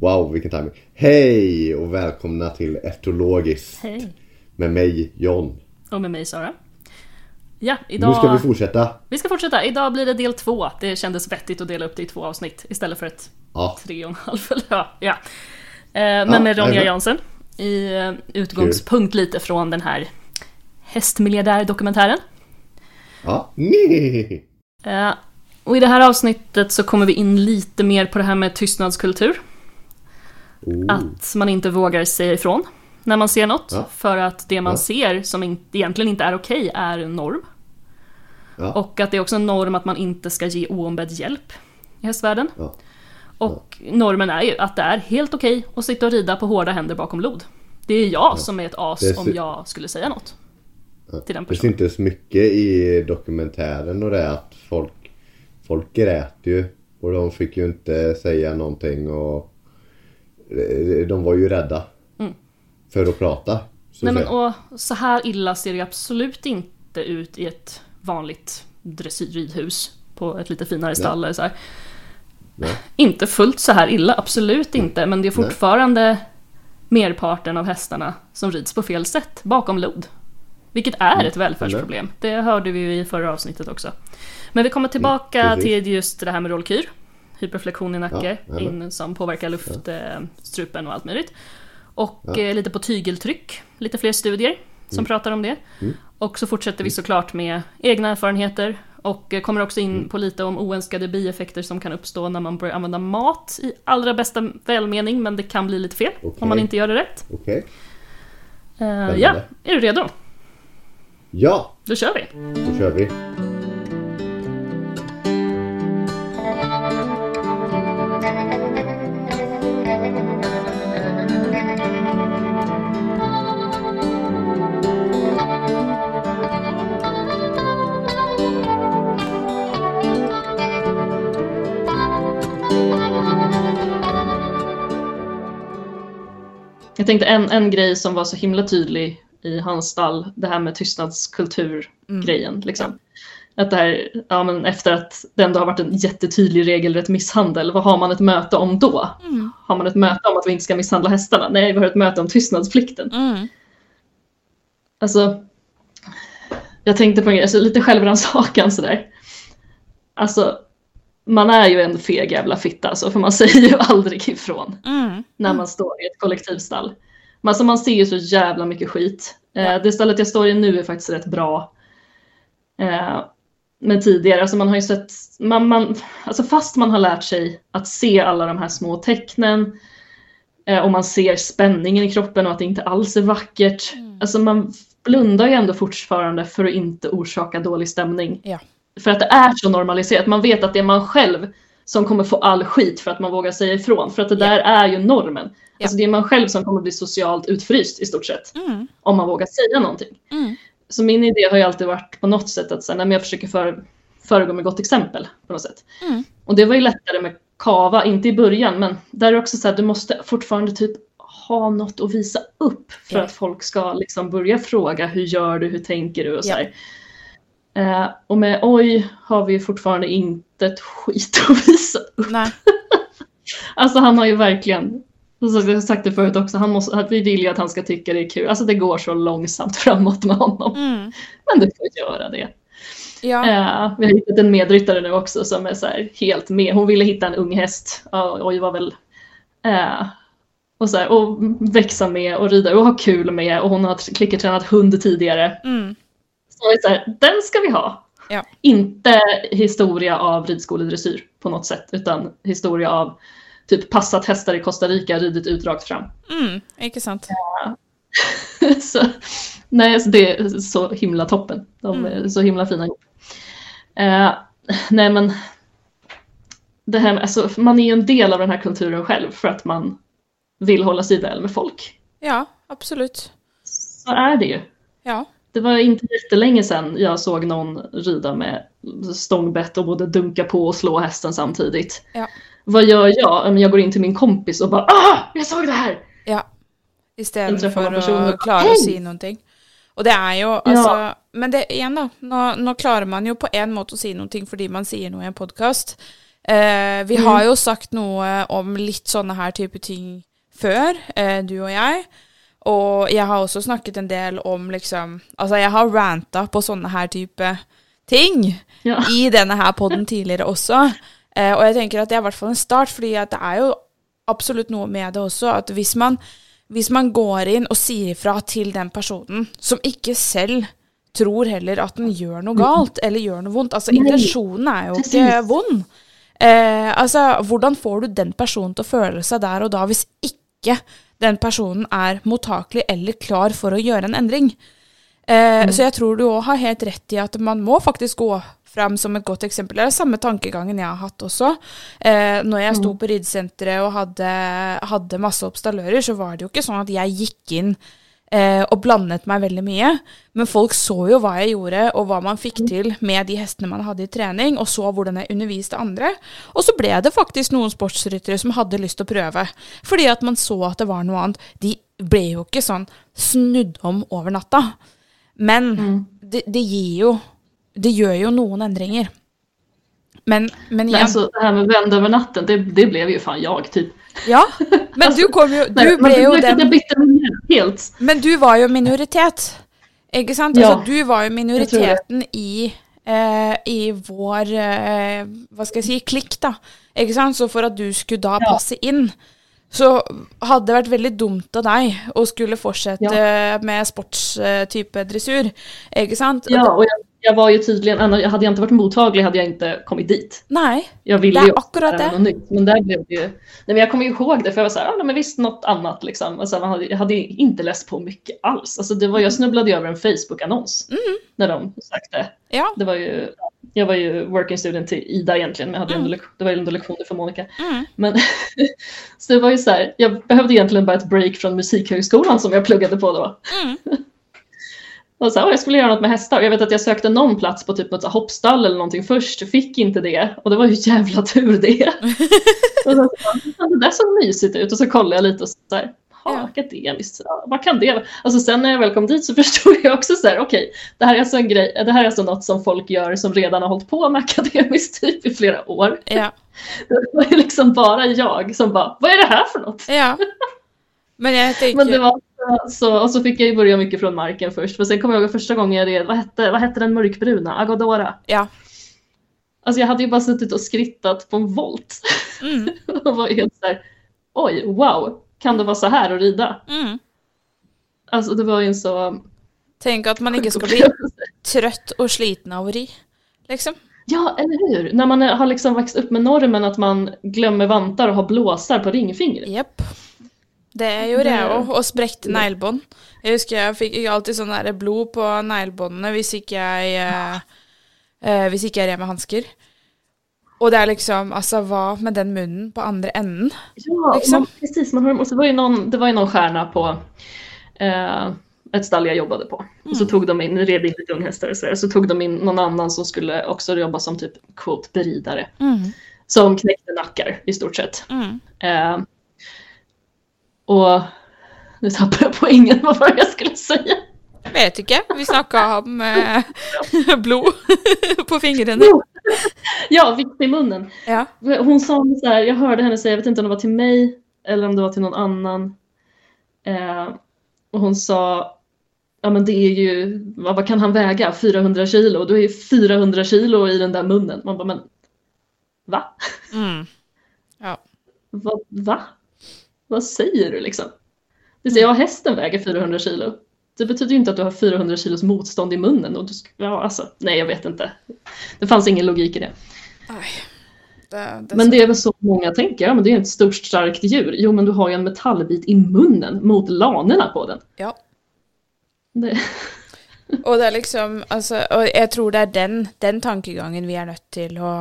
Wow, vilken timing. Hej och välkomna till Etologiskt. Hej. Med mig John. Och med mig Sara. Ja, idag... Nu ska vi fortsätta. Vi ska fortsätta. Idag blir det del två. Det kändes vettigt att dela upp det i två avsnitt istället för ett Ja. tre och en halv. Ja. ja. Eh, Men Ja, med Ronja. Jansen. I eh, utgångspunkt lite från den här hästmiljardär-dokumentären. Ja. Nej. Eh, Och i det här avsnittet så kommer vi in lite mer på det här med tystnadskultur. Oh. Att man inte vågar säga ifrån när man ser något. Ja. För att det man Ja. ser som egentligen inte är okej är en norm. Ja. Och att det är också en norm att man inte ska ge oombedd hjälp i hästvärlden. Och normen är ju att det är helt okej att sitta och rida på hårda händer bakom lod. Det är jag som är ett as Det är om jag skulle säga något. Till den Det personen. syntes mycket i dokumentären och det att folk, folk grät ju. Och de fick ju inte säga någonting och de var ju rädda. För att prata. Så Mm. Nej men och så här illa ser det absolut inte ut i ett vanligt dressyrridhus på ett lite finare stall eller så här. Nej. Inte fullt så här illa, absolut inte, men det är fortfarande merparten av hästarna som rids på fel sätt bakom lod. Vilket är ett välfärdsproblem. Det hörde vi ju i förra avsnittet också. Men vi kommer tillbaka precis. till just det här med rollkyr. Hyperflektion i nacke, Ja, in, som påverkar luftstrupen och allt möjligt. Och eh, lite på tygeltryck, lite fler studier som pratar om det. Och så fortsätter vi såklart med egna erfarenheter och eh, kommer också in på lite om oönskade bieffekter som kan uppstå när man börjar använda mat i allra bästa välmening, men det kan bli lite fel Okej. om man inte gör det rätt. Okej. Eh, ja, är du redo? Ja, Då kör vi! då kör vi. Jag tänkte en, en grej som var så himla tydlig i hans stall, det här med tystnadskultur-grejen. Liksom. Att det här, ja, men efter att det ändå har varit en jättetydlig regelrätt misshandel, vad har man ett möte om då? Har man ett möte om att vi inte ska misshandla hästarna? Nej, vi har ett möte om tystnadsplikten. Mm. Alltså, jag tänkte på en grej, alltså, lite självrannsakan sådär. Alltså, man är ju en feg jävla fitta, alltså, för man säger ju aldrig ifrån Mm. när man står i ett kollektivstall. Men alltså man ser ju så jävla mycket skit. Eh, det stället jag står i nu är faktiskt rätt bra. Eh, men tidigare, alltså man har ju sett, man, man, alltså fast man har lärt sig att se alla de här små tecknen eh, och man ser spänningen i kroppen och att det inte alls är vackert. Alltså man blundar ju ändå fortfarande för att inte orsaka dålig stämning. Ja. För att det är så normaliserat. Man vet att det är man själv som kommer få all skit för att man vågar säga ifrån. För att det Ja. där är ju normen. Ja. Alltså det är man själv som kommer bli socialt utfryst i stort sett. Mm. Om man vågar säga någonting. Mm. Så min idé har ju alltid varit på något sätt att men jag försöker för, föregå med gott exempel. på något sätt. Mm. Och det var ju lättare med kava, inte i början, men där är det också så här, du måste fortfarande typ ha något att visa upp för Ja. att folk ska liksom börja fråga hur gör du, hur tänker du och så här. Eh, och med oj har vi fortfarande inte ett skit att visa upp. Nej. Alltså han har ju verkligen, som jag har sagt det förut också, han måste, att vi vill ju att han ska tycka det är kul. Alltså det går så långsamt framåt med honom. Mm. Men du får göra det. Ja. Eh, vi har hittat en medryttare nu också som är så helt med. Hon ville hitta en ung häst. Oj, var väl... Eh, och, så här, och växa med och rida och ha kul med. Och hon har tr- klickertränat hund tidigare. Mm. Så, är så här, den ska vi ha. Ja. Inte historia av ridskoledressyr på något sätt. Utan historia av typ passat hästar i Costa Rica, ridit ut rakt fram. Mm. Ikke sant. så, nej, alltså det är så himla toppen. De är så himla fina ihop. Eh, nej men, det här, med- alltså, man är ju en del av den här kulturen själv för att man vill hålla sig väl med folk. Ja, absolutt. Så är det ju. Ja. Det var inte jättelänge sedan jag såg någon rida med stångbett och både dunka på och slå hästen samtidigt. Ja. Vad gör jag? Ja, Jag går in till min kompis och bara ah, jag såg det här! Ja. Träffer Istedenfor man personer- å klare Hei! å si noe. Og det er jo altså Men det igjen, da. Nå, nå klarer man jo på en måte å si noe fordi man sier noe i en podkast. Eh, vi har jo sagt noe om litt sånne her type ting før, eh, du og jeg. Og jeg har også snakket en del om liksom Altså, jeg har ranta på sånne her type ting Ja. i denne her podden tidligere også. Eh, og jeg tenker at det er i hvert fall en start, fordi at det er jo absolutt noe med det også, at hvis man, hvis man går inn og sier ifra til den personen som ikke selv tror heller at den gjør noe galt eller gjør noe vondt Altså, Nei, intensjonen er jo ikke precis. vond. Eh, altså, hvordan får du den personen til å føle seg der og da, hvis ikke den personen er mottakelig eller klar for å gjøre en endring? Eh, Så jeg tror du har helt rett i at man må faktisk gå fram som et godt eksempel. Det er samme tankegangen jeg har hatt også. Eh, når jeg sto på ridesenteret og hadde, hadde masse oppstallører, så var det jo ikke sånn at jeg gikk inn eh, og blandet meg veldig mye. Men folk så jo hva jeg gjorde, og hva man fikk til med de hestene man hadde i trening, og så hvordan jeg underviste andre. Og så ble det faktisk noen sportsryttere som hadde lyst til å prøve, fordi at man så at det var noe annet. De ble jo ikke sånn snudd om over natta. Men det, det gir jo Det gjør jo noen endringer. Men, men igjen alltså, det här med vända över natten, det, det blev ju fan jag typ. Ja, men du kom jo Du Nej, men blev att den Jag bytte helt. Men du var jo minoritet. Ikke sant? Ja, altså, du var jo minoriteten i, eh, i vår eh, Hva skal jeg si klikk, da. Ikke sant? Så for at du skulle da Ja. passe inn, så hadde det vært veldig dumt av deg å skulle fortsette med sportstype dressur. Ikke sant? Ja, och jag, jag var ju tydligen, annars- hade jag inte varit mottaglig hade jag inte kommit dit. Nei. Jag ville ju akkurat det. något nytt, men där blev det ju... Nej, men jag kommer ju ihåg det, för jag var så här, ja, nej, men visst något annat liksom. Och sen hade, jag hade inte läst på mycket alls. Alltså, det var, jag snubblade ju över en Facebook-annons när de det. Ja. Det var ju, jag var ju working student till Ida egentligen, men jag hade lek- det var ju ändå lektioner för Monica. Mm. Men, så det var ju så här, jag behövde egentligen bara ett break från musikhögskolan som jag pluggade på då. Mm. Och så här, "Åh, jag skulle göra något med hästar. Jag vet att jag sökte någon plats på typ något så hoppstall eller någonting först, fick inte det. Och det var ju jävla tur det. och så, "Ja, det där såg mysigt ut och så kollade jag lite och så här, Ja. akademiskt, ja, vad kan det vara? Alltså sen när jag väl kom dit så förstod jag också så här, okej, det här är alltså en grej, det här är alltså något som folk gör som redan har hållit på med akademiskt typ i flera år. Ja. Det var ju liksom bara jag som bara, vad är det här för något? ja. Men jeg tenker Men det var så, och så fick jag ju börja mycket från marken först. Men sen kommer jag ihåg första gången jag red, vad hette, vad hette den mörkbruna? Agodora. Ja. Alltså jag hade ju bara suttit och skrittat på en volt. Mm. och var helt såhär, oj, wow, kan det vara så här att rida? Mm. Alltså det var ju en så... Tenk at man ikke skal bli trøtt og sliten av å ri, liksom. Ja, eller hur? När man har liksom växt upp med normen att man glömmer vantar och har blåsar på ringfingret. Jepp. Det gjorde jeg Det- òg, og sprekte neglebånd. Jeg husker jeg fikk alltid sånn der blod på neglebåndene hvis ikke jeg eh, eh, Hvis ikke jeg red med hansker. Og det er liksom Altså, hva med den munnen på andre enden? Ja, Liksom. man, precis. Man har, och så var ju någon, det var ju någon stjärna på eh, ett stall jag jobbade på. Och så tog de in, nu red in lite unghästar och så, där, så tog de in någon annan som skulle också jobba som typ quote beridare. Mm. Som knäckte nackar i stort sett. Mm. Eh, och nu tappade jag poängen, vad var jag skulle säga? Vet ikke. Vi snakka om eh, blod på fingrene. Jo. Ja, vikt i munnen. Ja. Hon sa så här, jag hörde henne säga, jag vet inte om det var till mig eller om det var till någon annan. Eh, och hon sa, ja men det är ju, vad, vad kan han väga? 400 kilo? Då är 400 kilo i den där munnen. Man bara, men va? Mm. Ja. Va? va? Vad säger du liksom? Det säger, ja hästen väger 400 kilo. Det betyder ju inte att du har 400 kilos motstånd i munnen. Och du ska, ja, alltså, nej, jag vet inte. Det fanns ingen logik i det. Nei. Det, det, Men det är väl så många tänker, ja men det är ett stort starkt djur. Jo men du har ju en metallbit i munnen mot lanerna på den. Ja. Det, Og det er liksom altså, Og jeg tror det er den, den tankegangen vi er nødt til å,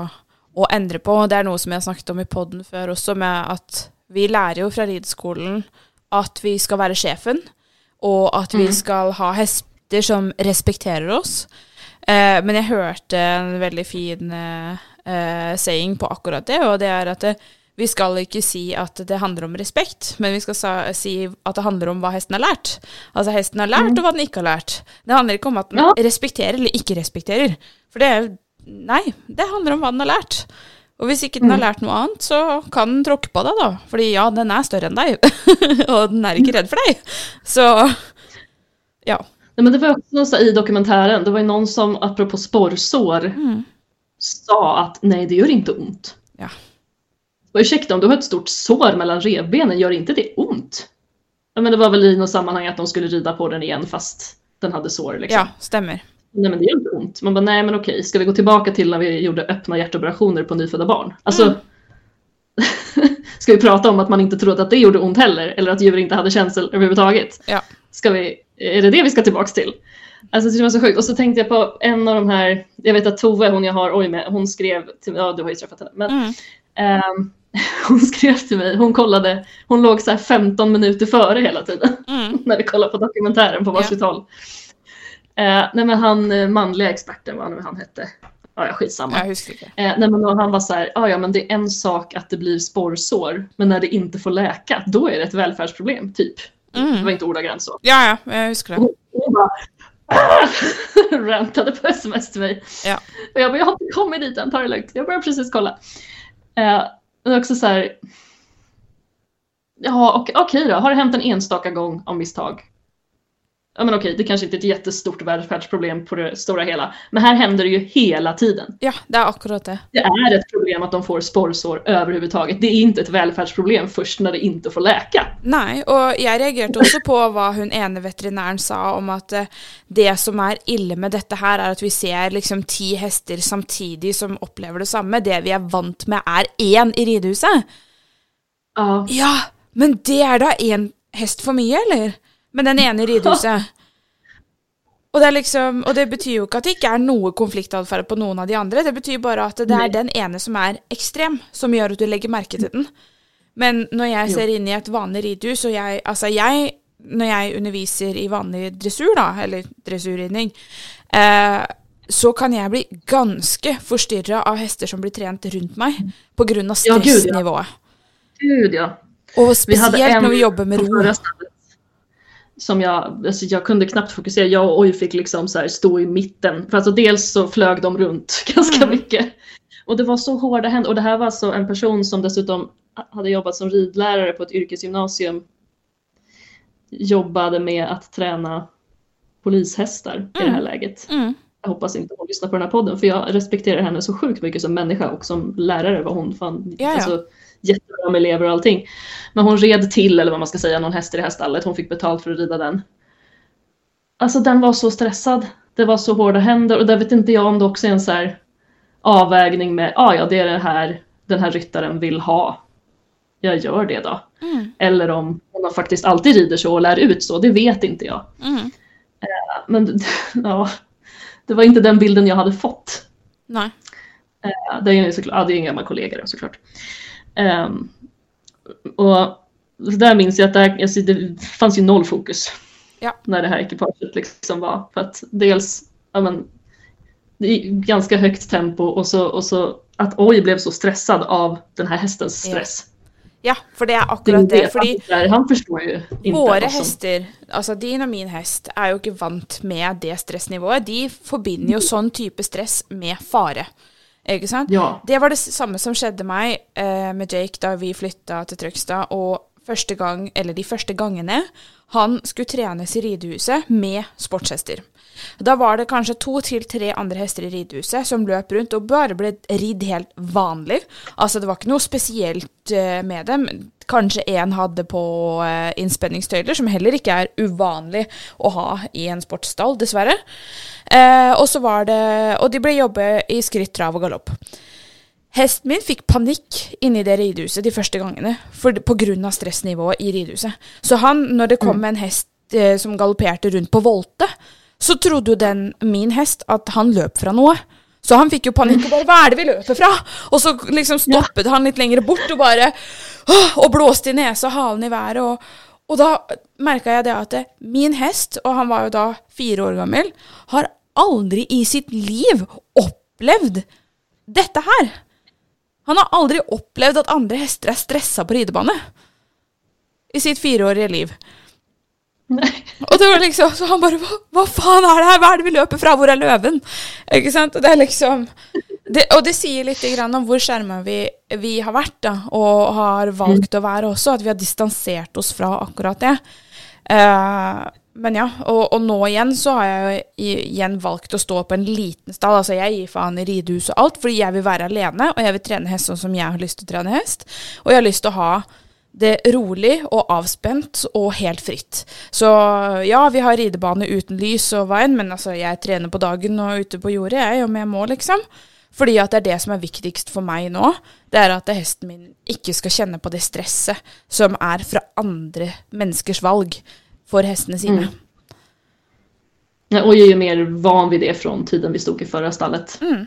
å endre på. Det er noe som jeg har snakket om i poden før også, med at vi lærer jo fra rideskolen at vi skal være sjefen, og at vi skal ha hester som respekterer oss. Eh, men jeg hørte en veldig fin eh, eh, saying på akkurat det, og det er at det, vi skal ikke si at det handler om respekt, men vi skal sa, si at det handler om hva hesten har lært. Altså hesten har lært, og hva den ikke har lært. Det handler ikke om at den respekterer eller ikke respekterer. For det er Nei, det handler om hva den har lært. Og hvis ikke den har lært noe annet, så kan den tråkke på deg, da. Fordi ja, den er større enn deg, og den er ikke redd for deg. Så ja. Nej, men det var också så i dokumentären, det var ju någon som apropå sporrsår Mm. sa att nej det gör inte ont. Ja. Och ursäkta om du har ett stort sår mellan revbenen, gör inte det ont? Ja, men det var väl i något sammanhang att de skulle rida på den igen fast den hade sår liksom. ja, stemmer. Nej men det gör inte ont. Man bara nej men okej, ska vi gå tillbaka till när vi gjorde öppna hjärtoperationer på nyfödda barn? Alltså, Mm. ska vi prata om att man inte trodde att det gjorde ont heller? Eller att djur inte hade känsel överhuvudtaget? Ja. Ska vi, är det det vi ska tillbaka till? Alltså det var så sjukt. Och så tänkte jag på en av de här, jag vet att Tove, hon jag har oj med, hon skrev till mig, ja du har ju träffat henne, men Mm. ehm, hon skrev till mig, hon kollade, hon låg så här 15 minuter före hela tiden Mm. när vi kollade på dokumentären på varsitt håll. Eh, nej men han eh, manliga experten, vad nu han hette, ja ja, skitsamma. Jeg husker ikke. Eh, nej men då, han var så här, "Ah, ja men det är en sak att det blir sporrsår, men när det inte får läka, då är det ett välfärdsproblem, typ. Mm. Det var inte ordagrant så. Ja, ja, jeg husker det. Hon, hon bara rantade på sms till mig. Ja. Och jag bara, jag har inte kommit dit än, ta det lugnt. Jag börjar precis kolla. Eh, men också så här, ja okej då, har det hänt en enstaka gång av misstag? Ja men okej, det kanske inte är ett jättestort välfärdsproblem på det stora hela. Men här händer det ju hela tiden. Ja, det er akkurat det. Det är ett problem att de får sporrsår överhuvudtaget. Det är inte ett välfärdsproblem först när det inte får läka. Nei, og jeg reagerte også på hva hun ene veterinæren sa om at eh, det som er ille med dette her, er at vi ser liksom ti hester samtidig som opplever det samme. Det vi er vant med, er én i ridehuset. Ja, Ja, men det er da én hest for mye, eller? Med den ene i ridehuset. Og det, liksom, og det betyr jo ikke at det ikke er noe konfliktatferd på noen av de andre. Det betyr bare at det er den ene som er ekstrem, som gjør at du legger merke til den. Men når jeg ser inn i et vanlig ridehus, og jeg Altså, jeg Når jeg underviser i vanlig dressur, da, eller dressurridning, eh, så kan jeg bli ganske forstyrra av hester som blir trent rundt meg, på grunn av Ja, gud, ja. stressnivået. gud ja. Og spesielt en når vi jobber med ro. Som jag, alltså jag kunde knappt fokusera. Jag och Oj fick liksom så stå i mitten. För alltså dels så flög de runt ganska Mm. mycket. Och det var så hårda händer. Och det här var alltså en person som dessutom hade jobbat som ridlärare på ett yrkesgymnasium. Jobbade med att träna polishästar i det här läget. Mm. Jag hoppas inte hon lyssnar på den här podden för jag respekterar henne så sjukt mycket som människa och som lärare var hon fan Ja, ja. Alltså, jättebra med elever och allting. Men hon red till, eller vad man ska säga, någon häst i det här stallet. Hon fick betalt för att rida den. Alltså den var så stressad. Det var så hårda händer och där vet inte jag om det också är en så här avvägning med, ah, ja det är det här den här ryttaren vill ha. Jag gör det då. Mm. Eller om hon faktiskt alltid rider så och lär ut så, det vet inte jag. Mm. Men ja, det var inte den bilden jag hade fått. Nei. Ja, det är ju såklart, ja, det är en gammal kollega då, såklart. Ehm, och så där minns jag att där, alltså, det fanns ju noll fokus Ja. när det här ekipaget liksom var. För att dels, ja men, det är ganska högt tempo och så, och så att Oj blev så stressad av den här hästens Ja. stress. Ja, det er Det är akkurat det. det, Fordi han förstår ju inte som- hester, altså din og min hest, er jo ikke vant med det stressnivået. De forbinder jo sånn type stress med fare. Ikke sant? Ja, Det var det samme som skjedde meg eh, med Jake da vi flytta til Trøgstad. Og første gang, eller de første gangene han skulle trenes i ridehuset med sportshester. Da var det kanskje to til tre andre hester i ridehuset som løp rundt og bare ble ridd helt vanlig. Altså det var ikke noe spesielt eh, med dem. Kanskje én hadde på eh, innspenningstøyler, som heller ikke er uvanlig å ha i en sportsstall, dessverre. Eh, og så var det Og de ble jobbe i skritt, trav og galopp. Hesten min fikk panikk inni det ridehuset de første gangene for, på grunn av stressnivået i ridehuset. Så han, når det kom en hest eh, som galopperte rundt på volte, så trodde den, min hest, at han løp fra noe. Så han fikk jo panikk og bare 'Hva er det vi løper fra?' Og så liksom stoppet han litt lenger bort bare åh, Og blåste i nesa og halen i været. Og, og da merka jeg det at det, min hest, og han var jo da fire år gammel, har aldri i sitt liv opplevd dette her. Han har aldri opplevd at andre hester er stressa på ridebane. I sitt fireårige liv. nej. Og det var liksom, så han bare hva, hva faen er det her? Hva er det vi løper fra? Hvor er løven? Ikke sant? Og det er liksom det, och det säger lite grann om hur skärmade vi, vi har varit då, och har valt att vara också, att vi har distanserat oss från akkurat det. Uh, men ja, och, och nå igen så har jag igen valt att stå på en liten stall. Alltså jag ger fan i ridhus och allt, för jag vill vara alene och jag vill träna häst som jag har lust att träna häst. Och jag har lust att ha det rolig och avspänt och helt fritt. Så ja, vi har ridebane utan lys och vagn, men alltså jag tränar på dagen och ute på jordet jag, om jag må liksom. Fordi at det er det som er viktigst for meg nå. Det er at hesten min ikke skal kjenne på det stresset som er fra andre menneskers valg för hästarna sina. Mm. Ja, och jag är ju mer van vid det från tiden vi stod i förra stallet. Mm.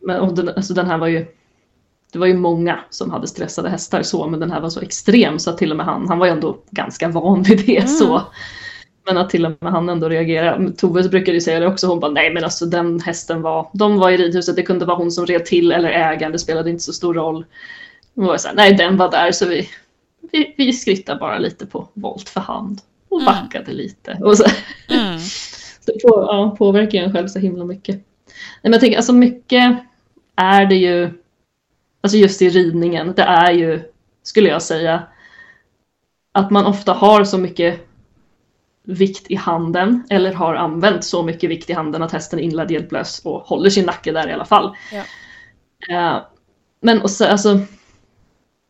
Men, och den, alltså den här var ju det var ju många som hade stressade hästar så, men den här var så extrem så att till och med han, han var ju ändå ganska van vid det mm. så. Men att till och med han ändå reagerade. Tove brukade ju säga det också, hon bara nej men alltså den hästen var, de var i ridhuset, det kunde vara hon som red till eller ägaren, det spelade inte så stor roll. Hon var så här, nej den var där så vi, vi, vi skrittade bara lite på volt för hand och mm. backade mm. lite. Och så. Mm. så på, ja, påverkar en själv så himla mycket. Nej, men jag tänker, alltså mycket är det ju, alltså just i ridningen, det är ju, skulle jag säga, att man ofta har så mycket vikt i handen eller har använt så mycket vikt i handen att hästen är inledd hjälplös och håller sin nacke där i alla fall. Ja. Uh, men och så, alltså,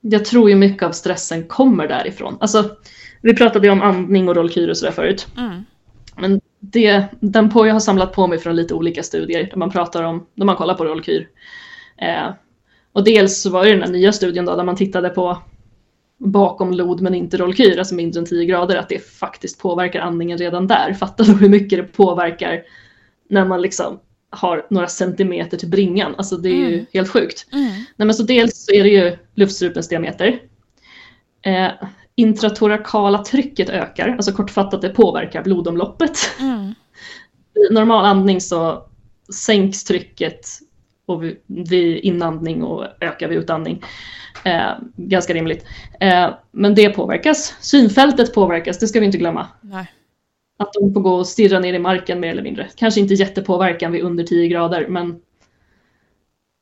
jag tror ju mycket av stressen kommer därifrån. Alltså, vi pratade ju om andning och rollkyr och sådär förut. Mm. Men det, den på jag har samlat på mig från lite olika studier där man pratar om, när man kollar på rollkyr. Eh, och dels så var det den här nya studien då där man tittade på bakom lod men inte rollkyr, alltså mindre än 10 grader, att det faktiskt påverkar andningen redan där. Fatta då hur mycket det påverkar när man liksom har några centimeter till bringan. Alltså det är mm. ju helt sjukt. Mm. Nej, men så dels så är det ju luftstrupens diameter. Eh, intratorakala trycket ökar, alltså kortfattat det påverkar blodomloppet. Mm. I normal andning så sänks trycket och vid inandning och ökar vid utandning. Eh, ganska rimligt. Eh, men det påverkas. Synfältet påverkas, det ska vi inte glömma. Nej. Att de får gå och stirra ner i marken mer eller mindre. Kanske inte jättepåverkan vid under 10 grader men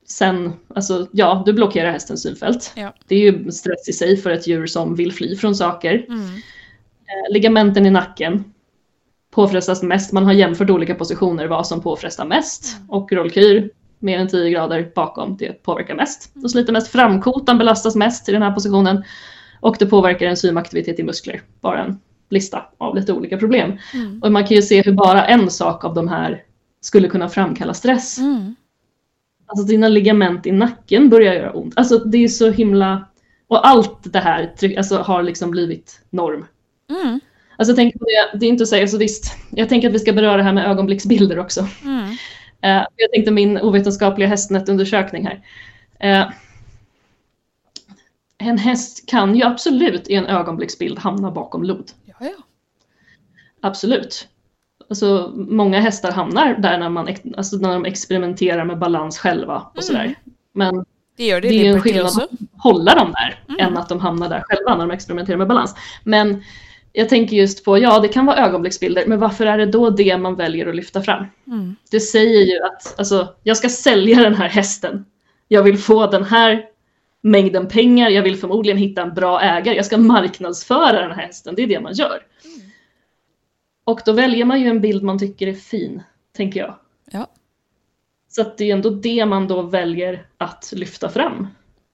sen, alltså ja, du blockerar hästens synfält. Ja. Det är ju stress i sig för ett djur som vill fly från saker. Mm. Eh, ligamenten i nacken påfrestas mest. Man har jämfört olika positioner vad som påfrestar mest. Mm. Och rollkyr mer än 10 grader bakom, det påverkar mest. Då sliter mest framkotan belastas mest i den här positionen. Och det påverkar enzymaktivitet i muskler. Bara en lista av lite olika problem. Mm. Och man kan ju se hur bara en sak av de här skulle kunna framkalla stress. Mm. Alltså dina ligament i nacken börjar göra ont. Alltså det är så himla... Och allt det här alltså, har liksom blivit norm. Mm. Alltså jag tänker på det, det är inte att säga så visst. Jag tänker att vi ska beröra det här med ögonblicksbilder också. Mm. Uh, jag tänkte min ovetenskapliga hästnätundersökning här. Uh, en häst kan ju absolut i en ögonblicksbild hamna bakom lod. Ja, ja. Absolut. Alltså, många hästar hamnar där när, man, alltså, när de experimenterar med balans själva och mm. sådär. Men det, gör det, det är ju en skillnad att hålla dem där mm. än att de hamnar där själva när de experimenterar med balans. Men jag tänker just på, ja det kan vara ögonblicksbilder, men varför är det då det man väljer att lyfta fram? Mm. Det säger ju att alltså, jag ska sälja den här hästen. Jag vill få den här mängden pengar, jag vill förmodligen hitta en bra ägare, jag ska marknadsföra den här hästen, det är det man gör. Och då väljer man ju en bild man tycker är fin, tänker jag. Ja. Så att det är ändå det man då väljer att lyfta fram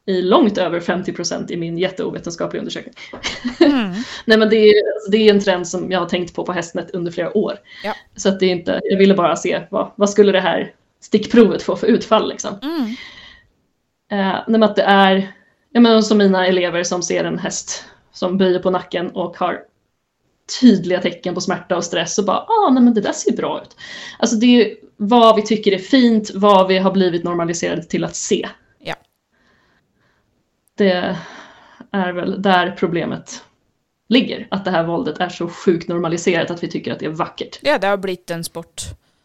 i långt över 50 procent i min jätteovetenskapliga undersökning. Mm. Nej men det är, alltså, det är en trend som jag har tänkt på på Hästnet under flera år. Ja. Så att det är inte, jag ville bara se vad, vad skulle det här stickprovet få för utfall liksom. Mm. Eh, nej, men att det är, jag menar som mina elever som ser en häst som böjer på nacken och har tydliga tecken på smärta och stress och bara ah, nej men det där ser bra ut. Alltså det är vad vi tycker är fint, vad vi har blivit normaliserade till att se. Ja. Det är väl där problemet ligger. Att det här våldet är så sjukt normaliserat att vi tycker att det är vackert. Ja, det har blivit en sport.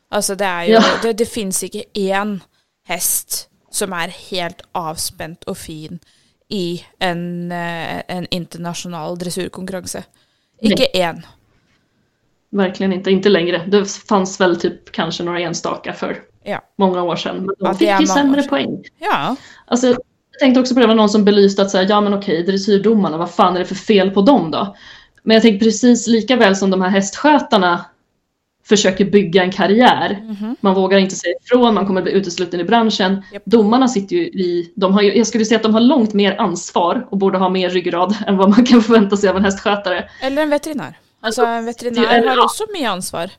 Alltså det är ju, Ja. det, det finns inte en häst som är helt avspänd och fin i en, eh, en internationell dressurkonkurrens. Inte en. Verkligen inte, inte längre. Det fanns väl typ kanske några enstaka för Ja. många år sedan. Men de Ja, fick ju sämre poäng. Ja. Alltså, jag tänkte också på det, var någon som belyste att säga, ja men okej, dressyrdomarna, vad fan är det för fel på dem då? Men jag tänker precis lika väl som de här hästskötarna försöker bygga en karriär. Mhm. Man vågar inte säga ifrån, man kommer bli utesluten i branschen. Japp. Domarna sitter ju i, de har jag skulle säga att de har långt mer ansvar och borde ha mer ryggrad än vad man kan förvänta sig av en hästskötare. Eller en veterinär. Alltså en veterinär är- har också mycket ansvar.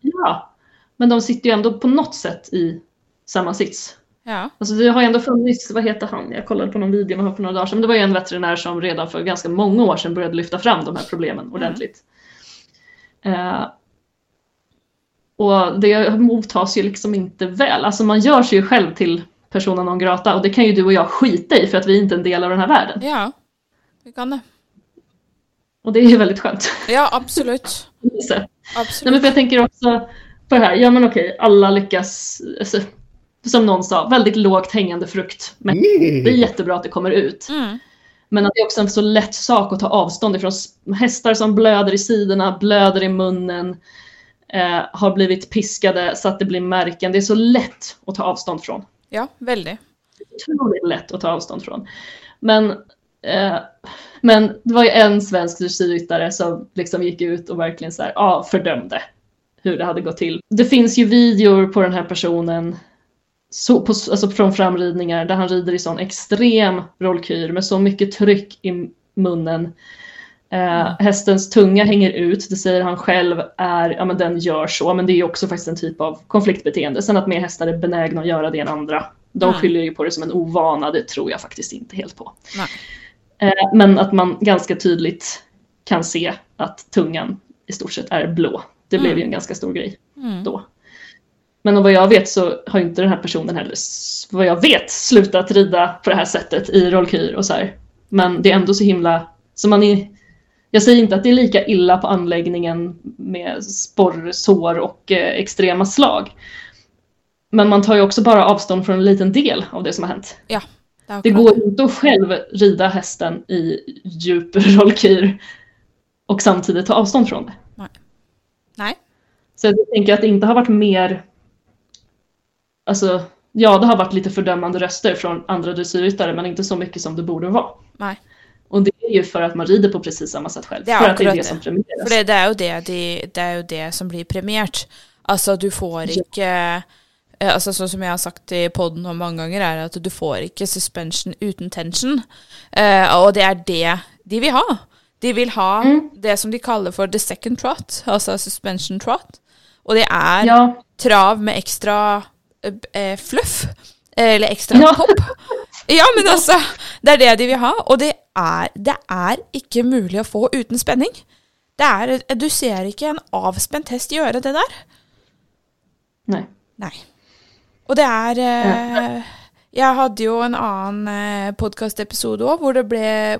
Ja, men de sitter ju ändå på något sätt i samma sits. Ja. Alltså det har ju ändå funnits, vad heter han? Jag kollade på någon video med honom för några dagar sedan. Men det var ju en veterinär som redan för ganska många år sedan började lyfta fram de här problemen ordentligt. Eh, och det mottas ju liksom inte väl. Alltså man gör sig ju själv till persona non grata och det kan ju du och jag skita i för att vi inte är en del av den här världen. ja. Vi kan det. Och det är ju väldigt skönt. Ja, absolut. Så. Nej, men Absolut. för jag tänker också på det här, ja men okej, alla lyckas, alltså, som någon sa, väldigt lågt hängande frukt. Men det är jättebra att det kommer ut. Mm. Men att det är också en så lätt sak att ta avstånd ifrån. Hästar som blöder i sidorna, blöder i munnen, eh, har blivit piskade så att det blir märken. Det är så lätt att ta avstånd från. Ja, väldigt. Otroligt lätt att ta avstånd från. Men, eh, men det var ju en svensk dressyrryttare som liksom gick ut och verkligen så här, ja, fördömde hur det hade gått till. Det finns ju videor på den här personen så, på, alltså från framridningar där han rider i sån extrem rollkyr med så mycket tryck i munnen. Eh, hästens tunga hänger ut, det säger han själv är, ja men den gör så, men det är ju också faktiskt en typ av konfliktbeteende. Sen att mer hästar är benägna att göra det än andra. De Mm. skyller ju på det som en ovana, det tror jag faktiskt inte helt på. Eh, men att man ganska tydligt kan se att tungan i stort sett är blå. Det blev ju en ganska stor grej Mm. då. Men vad jag vet så har inte den här personen heller, vad jag vet, slutat rida på det här sättet i rollkyr och så här. Men det är ändå så himla, så man är, jag säger inte att det är lika illa på anläggningen med sporrsår och eh, extrema slag. Men man tar ju också bara avstånd från en liten del av det som har hänt. Ja. Det, Det går inte att själv rida hästen i djup rollkyr och samtidigt ta avstånd från det. Nej. Så jag tänker att det inte har varit mer... Alltså, ja, det har varit lite fördömande röster från andra dressyrryttare, men inte så mycket som det borde vara. Nej. Och det är ju för att man rider på precis samma sätt själv. Det är för att det är det det. som premieras. For det, det, er jo det, de, det er jo det som blir premiert. Altså, du får ikke eh, altså Sånn som jeg har sagt i poden nå mange ganger, er at du får ikke suspension uten tension. Eh, og det er det de vil ha. De vil ha Mm. det som de kaller for the second trot, altså suspension trot. Og det er Ja, trav med ekstra eh, eh, fluff. Eller ekstra Ja. pop. Ja, men altså, det er det de vil ha. Og det er, det er ikke mulig å få uten spenning. Det er, du ser ikke en avspent hest gjøre det der. nej. Nei. Og det er eh, Jeg hadde jo en annen eh, podkastepisode òg hvor,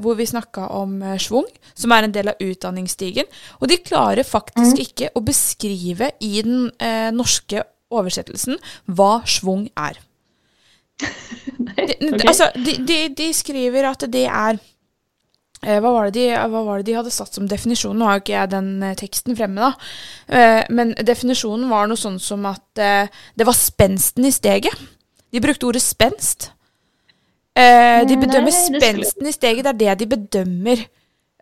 hvor vi snakka om eh, schwung, som er en del av utdanningsstigen. Og de klarer faktisk ikke å beskrive i den eh, norske oversettelsen hva schwung er. Nej. De, okej. altså, de, de, de skriver at det er eh, hva, var det de, hva var det de hadde satt som definisjon? Nå har ikke jeg den eh, teksten fremme, da. Eh, men definisjonen var noe sånn som at eh, det var spensten i steget. De brukte ordet spenst. Eh, de det skulle- spensten i steget. Det er det de bedømmer.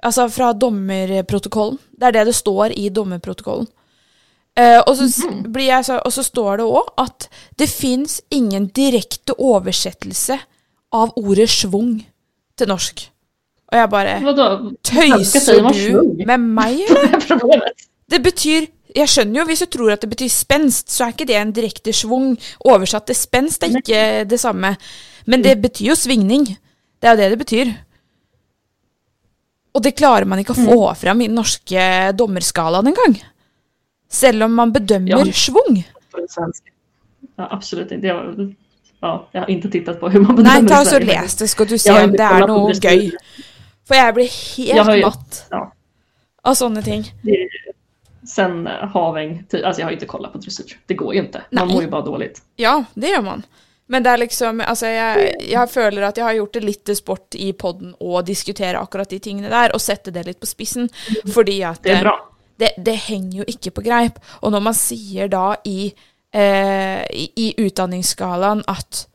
Altså fra dommerprotokollen. Det er det det står i dommerprotokollen. Eh, og, så, s- blir jeg så, og så står det òg at det fins ingen direkte oversettelse av ordet schwung til norsk. Vadå? Svenska Tøyser säger man du med eller? Är problemet? Det betyr Jeg skjønner jo, hvis du tror at det betyr spenst, så er ikke det en direkte schwung. Oversatt til spenst er ikke det samme. Men det betyr jo svingning. Det jo det det betyr. Og det klarer man ikke å få fram i den norske dommerskalaen engang. Selv om man bedømmer Ja. svenska. Ja, absolut inte. Jag, ja, jag har inte tittat på hur man bedömer ta i og så les det, skal du se om det noe dressyr. gøy. For jeg blir helt jo- matt Ja, av sånne ting. det är sen Haväng, ty- alltså jag har inte kollat på dressyr. Det går ju inte. Man Nej. mår ju bara dåligt. Ja, det gjør man. Men det er liksom Altså, jeg, jeg føler at jeg har gjort det til sport i poden å diskutere akkurat de tingene der, og sette det litt på spissen, fordi at Det är bra. Det, det henger jo ikke på greip. Og når man sier da i eh, i, utdanningsskalaen at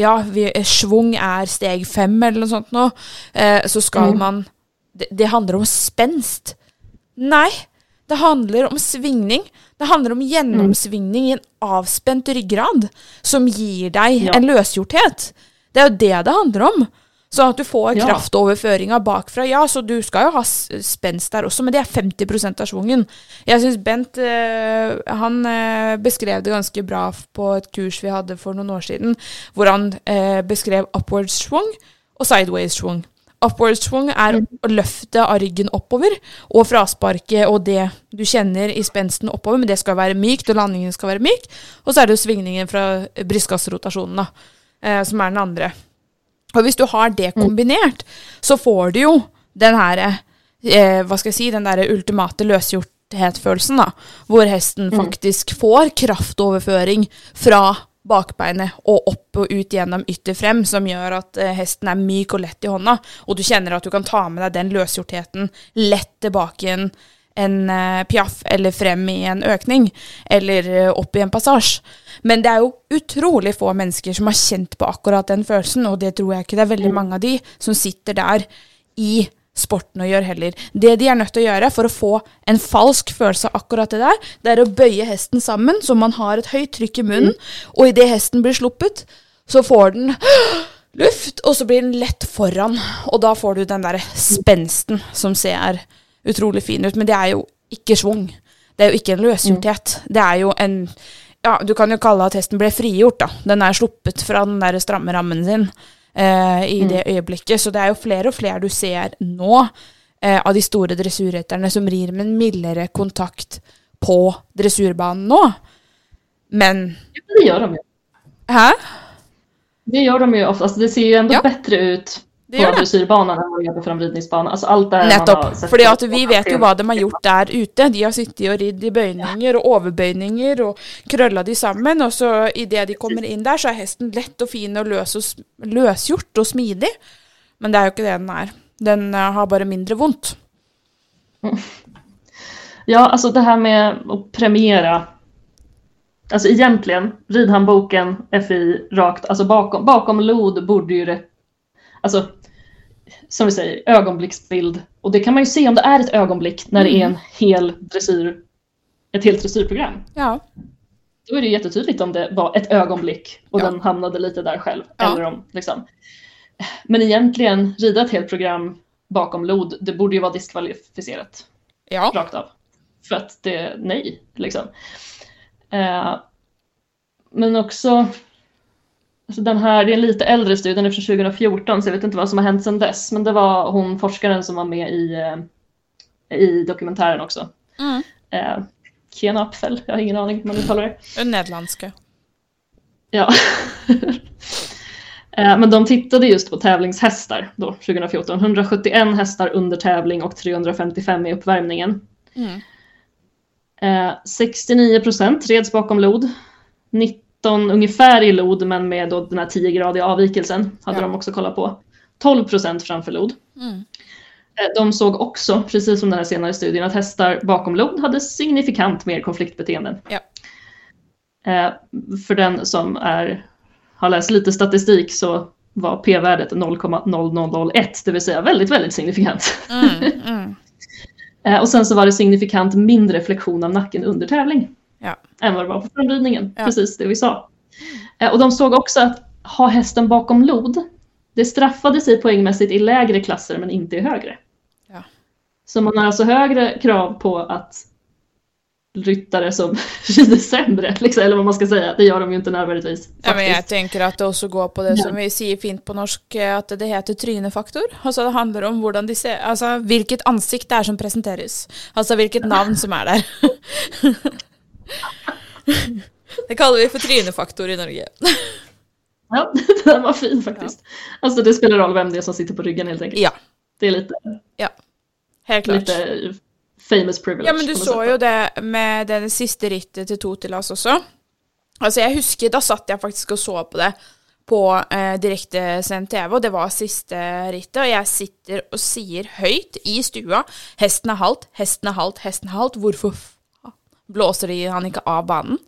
ja, vi, schwung er steg fem eller noe sånt nå, eh, så skal Mm. man det, det handler om spenst. Nei, det handler om svingning. Det handler om gjennomsvingning i en avspent ryggrad som gir deg Ja. en løsgjorthet. Det er jo det det handler om. Sånn at du får Ja. kraftoverføringa bakfra. Ja, så du skal jo ha s- spenst der også, men det er 50 av schwungen. Jeg syns Bent eh, han eh, beskrev det ganske bra på et kurs vi hadde for noen år siden, hvor han eh, beskrev upward swung og sideways swung. Upward swung er løftet av ryggen oppover, og frasparket og det du kjenner i spensten oppover, men det skal være mykt, og landingen skal være myk. Og så er det jo svingningen fra da, eh, som er den andre. Og hvis du har det kombinert, så får du jo den her eh, Hva skal jeg si, den derre ultimate løsgjorthet-følelsen, da. Hvor hesten faktisk får kraftoverføring fra bakbeinet og opp og ut gjennom ytter frem, som gjør at eh, hesten er myk og lett i hånda, og du kjenner at du kan ta med deg den løsgjortheten lett tilbake i en, eh, piaff, eller frem i en ökning eller eh, upp i en passage. Men det är ju otroligt få människor som har känt på akkurat den känslan och det tror jag inte det är väldigt många av de som sitter där i sporten och gör heller. Det de är nöjda att göra för att få en falsk känsla av akkurat det där det är att böja hästen samman så man har ett högt tryck i munnen, och i det hästen blir sluppet, så får den luft, och så blir den lätt föran och då får du den där spänsten som ser utrolig fin ut, men det er jo ikke svung. Det er jo ikke en løsgjorthet. Det er jo en ja, du kan jo kalle at hesten ble frigjort, da. Den er sluppet fra den der stramme rammen sin eh, i det øyeblikket. Så det er jo flere og flere du ser nå eh, av de store dressurrytterne som rir med en mildere kontakt på dressurbanen nå. Men Ja, Det gör de ju. Hæ? Det gör de ju oftast. Det ser ju ändå Ja. bättre ut på det. dressyrbanan vad det gör på framridningsbanan. Alltså allt där man har Nettopp. sett Fordi på- at vi vet jo hva de har gjort der ute. De har sittet og ridd i bøyninger og overbøyninger og krølla de sammen, og så idet de kommer inn der, så er hesten lett og fin og løs og s- løsgjort og smidig. Men det er jo ikke det den er. Den eh, har bare mindre vondt. Ja, alltså det här med att premiera. Alltså egentligen, ridhandboken, FI, rakt, alltså bakom, bakom LOD borde ju det, alltså som vi säger, ögonblicksbild. Och det kan man ju se om det är ett ögonblick när det är en hel dressyr, ett helt dressyrprogram. Ja. Då är det jättetydligt om det var ett ögonblick och Ja. den hamnade lite där själv. Ja. Eller om, liksom. Men egentligen, rida ett helt program bakom LOD, det borde ju vara diskvalificerat Ja. rakt av. För att det, nej, liksom. Eh, men också, alltså den här, det är en lite äldre studie, den är från 2014, så jag vet inte vad som har hänt sedan dess. Men det var hon forskaren som var med i, eh, i dokumentären också. Mm. Eh, Ken Apfel, jag har ingen aning hur man uttalar det. Den nederlandske. Ja. Eh, Men de tittade just på tävlingshästar då, 2014. 171 hästar under tävling och 355 i uppvärmningen. Mm. Eh, 69 procent reds bakom lod. 19 ungefär i lod men med då den här 10-gradiga avvikelsen hade Ja. de också kollat på. 12 procent framför lod. Mm. Eh, De såg också, precis som den här senare studien, att hästar bakom lod hade signifikant mer konfliktbeteenden. Ja. Eh, För den som är, har läst lite statistik så var p-värdet 0,0001, det vill säga väldigt, väldigt signifikant. Mm. Mm. Eh, Och sen så var det signifikant mindre flexion av nacken under tävling. Än vad det var på framridningen. Ja. Precis det vi sa. Eh, Och de såg också att ha hästen bakom lod, det straffade sig poängmässigt i lägre klasser men inte i högre. Ja. Så man har alltså högre krav på att ryttare som rider sämre, liksom, eller vad man ska säga, det gör de ju inte nödvändigtvis. Ja, men jeg faktiskt. tenker at det også går på det som vi sier fint på norsk, eh, at det heter trynefaktor. Altså det handler om hvordan de ser, altså hvilket ansikt det er som presenteres. Altså hvilket navn som er der. det kaller vi for trynefaktor i Norge. Ja, den var fin faktiskt. Alltså det spelar roll vem det är som sitter på ryggen helt enkelt. Ja, Det är lite, helt klart. lite famous privilege. Ja, men du på något så sätt. jo det med det siste rittet til Totilas også. Altså, jeg husker, da satt jeg faktisk og så på det på eh, direktesendt TV, og det var siste rittet, og jeg sitter og sier høyt i stua Hesten er halt, hesten er halt, hesten er halt. Faen blåser de han ikke av banen?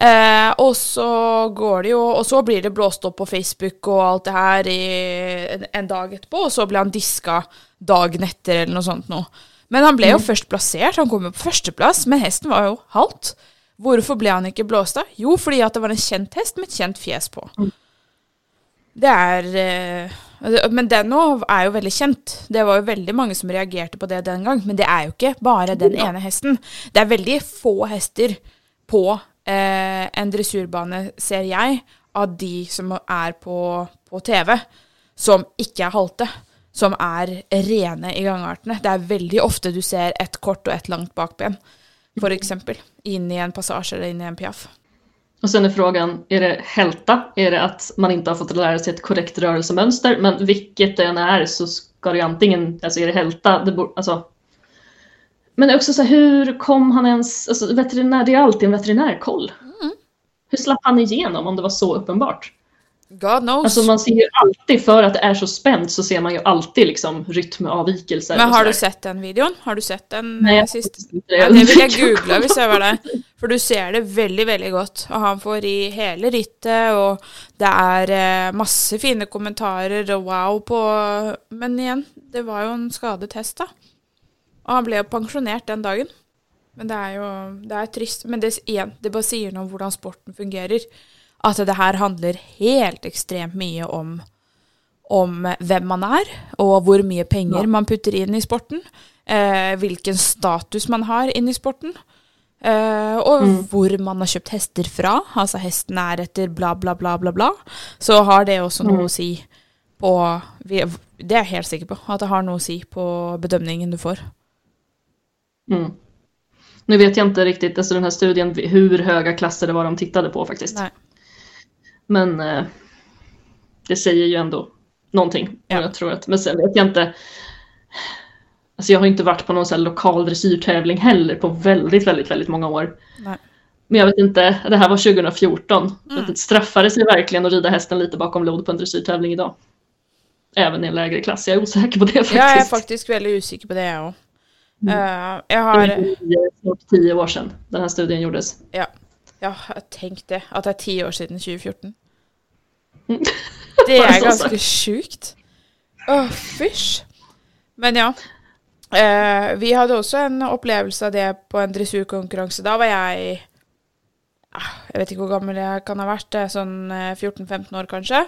Eh, och så går det ju, och så blir det blåst upp på Facebook och allt det här i en, en dag etterpå, och så blir han diska dagen efter eller något sånt nå. Men han blev ju först placerad, han kom ju på första plats, men hästen var ju halt. Varför blev han inte blåst av? Jo, för att det var en känd häst med ett känt fjäs på. Det är eh, Men den òg er jo veldig kjent. Det var jo veldig mange som reagerte på det den gang. Men det er jo ikke bare den ene hesten. Det er veldig få hester på eh, en dressurbane, ser jeg, av de som er på, på TV, som ikke er halte. Som er rene i gangartene. Det er veldig ofte du ser ett kort og ett langt bakben, f.eks. Inn i en passasje eller inn i en piaff. Och sen är frågan, är det hälta? Är det att man inte har fått lära sig ett korrekt rörelsemönster? Men vilket det än är så ska det ju antingen, alltså är det hälta, det bor, alltså. Men också så här, hur kom han ens, alltså veterinär, det är alltid en veterinärkoll. Mm. Hur slapp han igenom om det var så uppenbart? God knows. Alltså man ser ju alltid, för att det är så spänt så ser man ju alltid liksom rytmavvikelser. Men och har du sett den videon? Har du sett den Nej, jag sist? inte det. Ja, det vill jag googla hvis jeg var der. For du ser det veldig, veldig godt. Og han får i hele rittet, og det er eh, masse fine kommentarer og wow på Men igjen, det var jo en skadet hest, da. Og han ble jo pensjonert den dagen. Men det er jo det er trist. Men det, igjen, det bare sier noe om hvordan sporten fungerer. At det her handler helt ekstremt mye om om hvem man er, og hvor mye penger man putter inn i sporten. Eh, hvilken status man har inn i sporten. Eh, og hvor man har kjøpt hester fra. Altså hesten er etter bla, bla, bla, bla, bla. Så har det også noe å si på Det er jeg helt sikker på. At det har noe å si på bedømningen du får. Mm. Nu vet jag inte riktigt, alltså den här studien, hur höga klasser det var de tittade på faktiskt. Nej. Men eh, det säger ju ändå någonting. Ja. Jag tror att, men sen vet jag inte. Alltså jag har inte varit på någon här lokal dressyrtävling heller på väldigt, väldigt, väldigt många år. Nej. Men jag vet inte, det här var 2014. Mm. Jag det sig verkligen att rida hästen lite bakom lod på en dressyrtävling idag? Även i en lägre klass, jag är osäker på det faktiskt. Jeg er faktisk veldig usikker på det, jeg òg. jeg Det har var nio, snart tio år sedan den här studien gjordes. Ja, jeg har tenkt det. At det er ti år siden 2014. Mm. Det er ganske sjukt. Åh, fysj. Men ja. Eh, vi hadde også en opplevelse av det på en dressurkonkurranse. Da var jeg ah, Jeg vet ikke hvor gammel jeg kan ha vært. Sånn eh, 14-15 år, kanskje.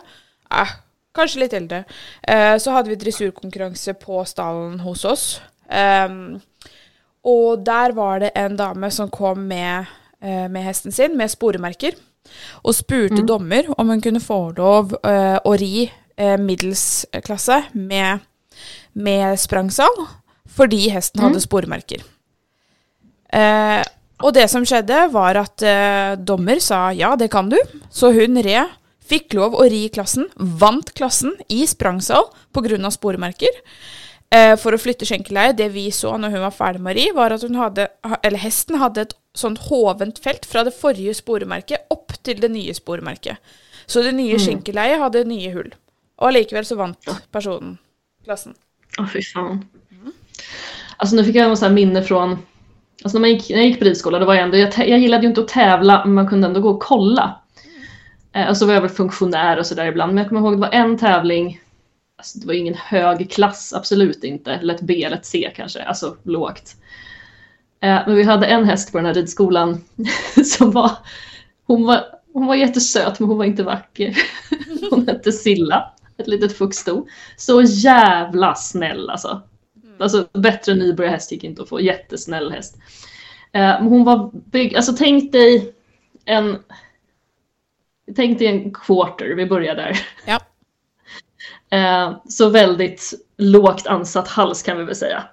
Ah, kanskje litt eldre. Eh, så hadde vi dressurkonkurranse på stallen hos oss. Em, og der var det en dame som kom med, eh, med hesten sin, med sporemerker, og spurte dommer om hun kunne få lov eh, å ri eh, med, med sprangsal, fordi hesten hadde sporemerker. Eh, og det som skjedde, var at eh, dommer sa ja, det kan du. Så hun red, fikk lov å ri klassen, vant klassen i sprangsal pga. sporemerker. Eh, for å flytte skjenkeleiet. Det vi så når hun var ferdig å ri, var at hun hadde, eller hesten hadde et sånt hovent felt fra det forrige sporemerket opp til det nye sporemerket. Så det nye skjenkeleiet hadde nye hull. Og allikevel så vant personen klassen. Åh fy fan. Alltså nu fick jag här minne från, alltså när, man gick, när jag gick på ridskola, det var jag ändå, jag, jag gillade ju inte att tävla, men man kunde ändå gå och kolla. Eh, och så var jag väl funktionär och sådär ibland, men jag kommer ihåg det var en tävling, alltså det var ju ingen hög klass, absolut inte, eller ett B eller ett C kanske, alltså lågt. Eh, men vi hade en häst på den här ridskolan som var, hon var, hon var jättesöt men hon var inte vacker. Hon hette Silla, ett litet fuxsto. Så jävla snäll alltså. Alltså bättre nybörjarhäst gick inte att få, jättesnäll häst. Eh, men hon var byggd, alltså tänk dig en Tänk dig en quarter, vi börjar där. Ja. Eh, så väldigt lågt ansatt hals kan vi väl säga.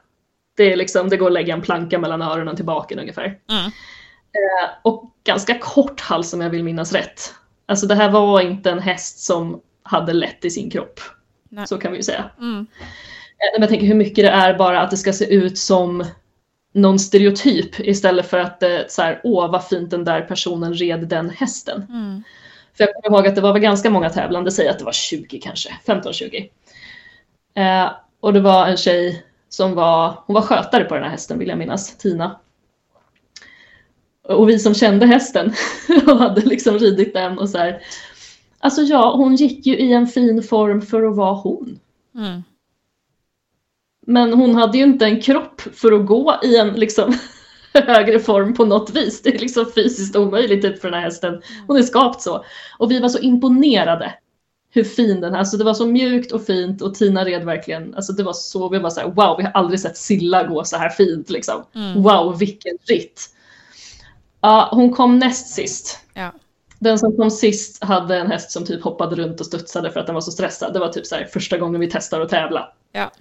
Det, är liksom, det går att lägga en planka mellan öronen till baken ungefär. Mm. Eh, och ganska kort hals om jag vill minnas rätt. Alltså det här var inte en häst som hade lätt i sin kropp. Nej. Så kan vi ju säga. Mm. Eh, Men jag tänker hur mycket det är bara att det ska se ut som någon stereotyp istället för att det så här, åh vad fint den där personen red den hästen. Mm. För jag kommer ihåg att det var väl ganska många tävlande, säg att det var 20 kanske, 15-20. Eh, och det var en tjej som var, hon var skötare på den här hästen vill jag minnas, Tina. Och vi som kände hästen och hade liksom ridit den och så här. Alltså ja, hon gick ju i en fin form för att vara hon. Mm. Men hon hade ju inte en kropp för att gå i en liksom högre form på något vis. Det är liksom fysiskt omöjligt typ för den här hästen. Hon är skapt så. Och vi var så imponerade hur fin den här, alltså det var så mjukt och fint och Tina red verkligen, alltså det var så, vi var så här, wow, vi har aldrig sett Silla gå så här fint liksom. Mm. Wow, vilken ritt. Ja, hon kom näst sist. Ja. Den som kom sist hade en häst som typ hoppade runt och studsade för att den var så stressad. Det var typ så här första gången vi testar att tävla. ja.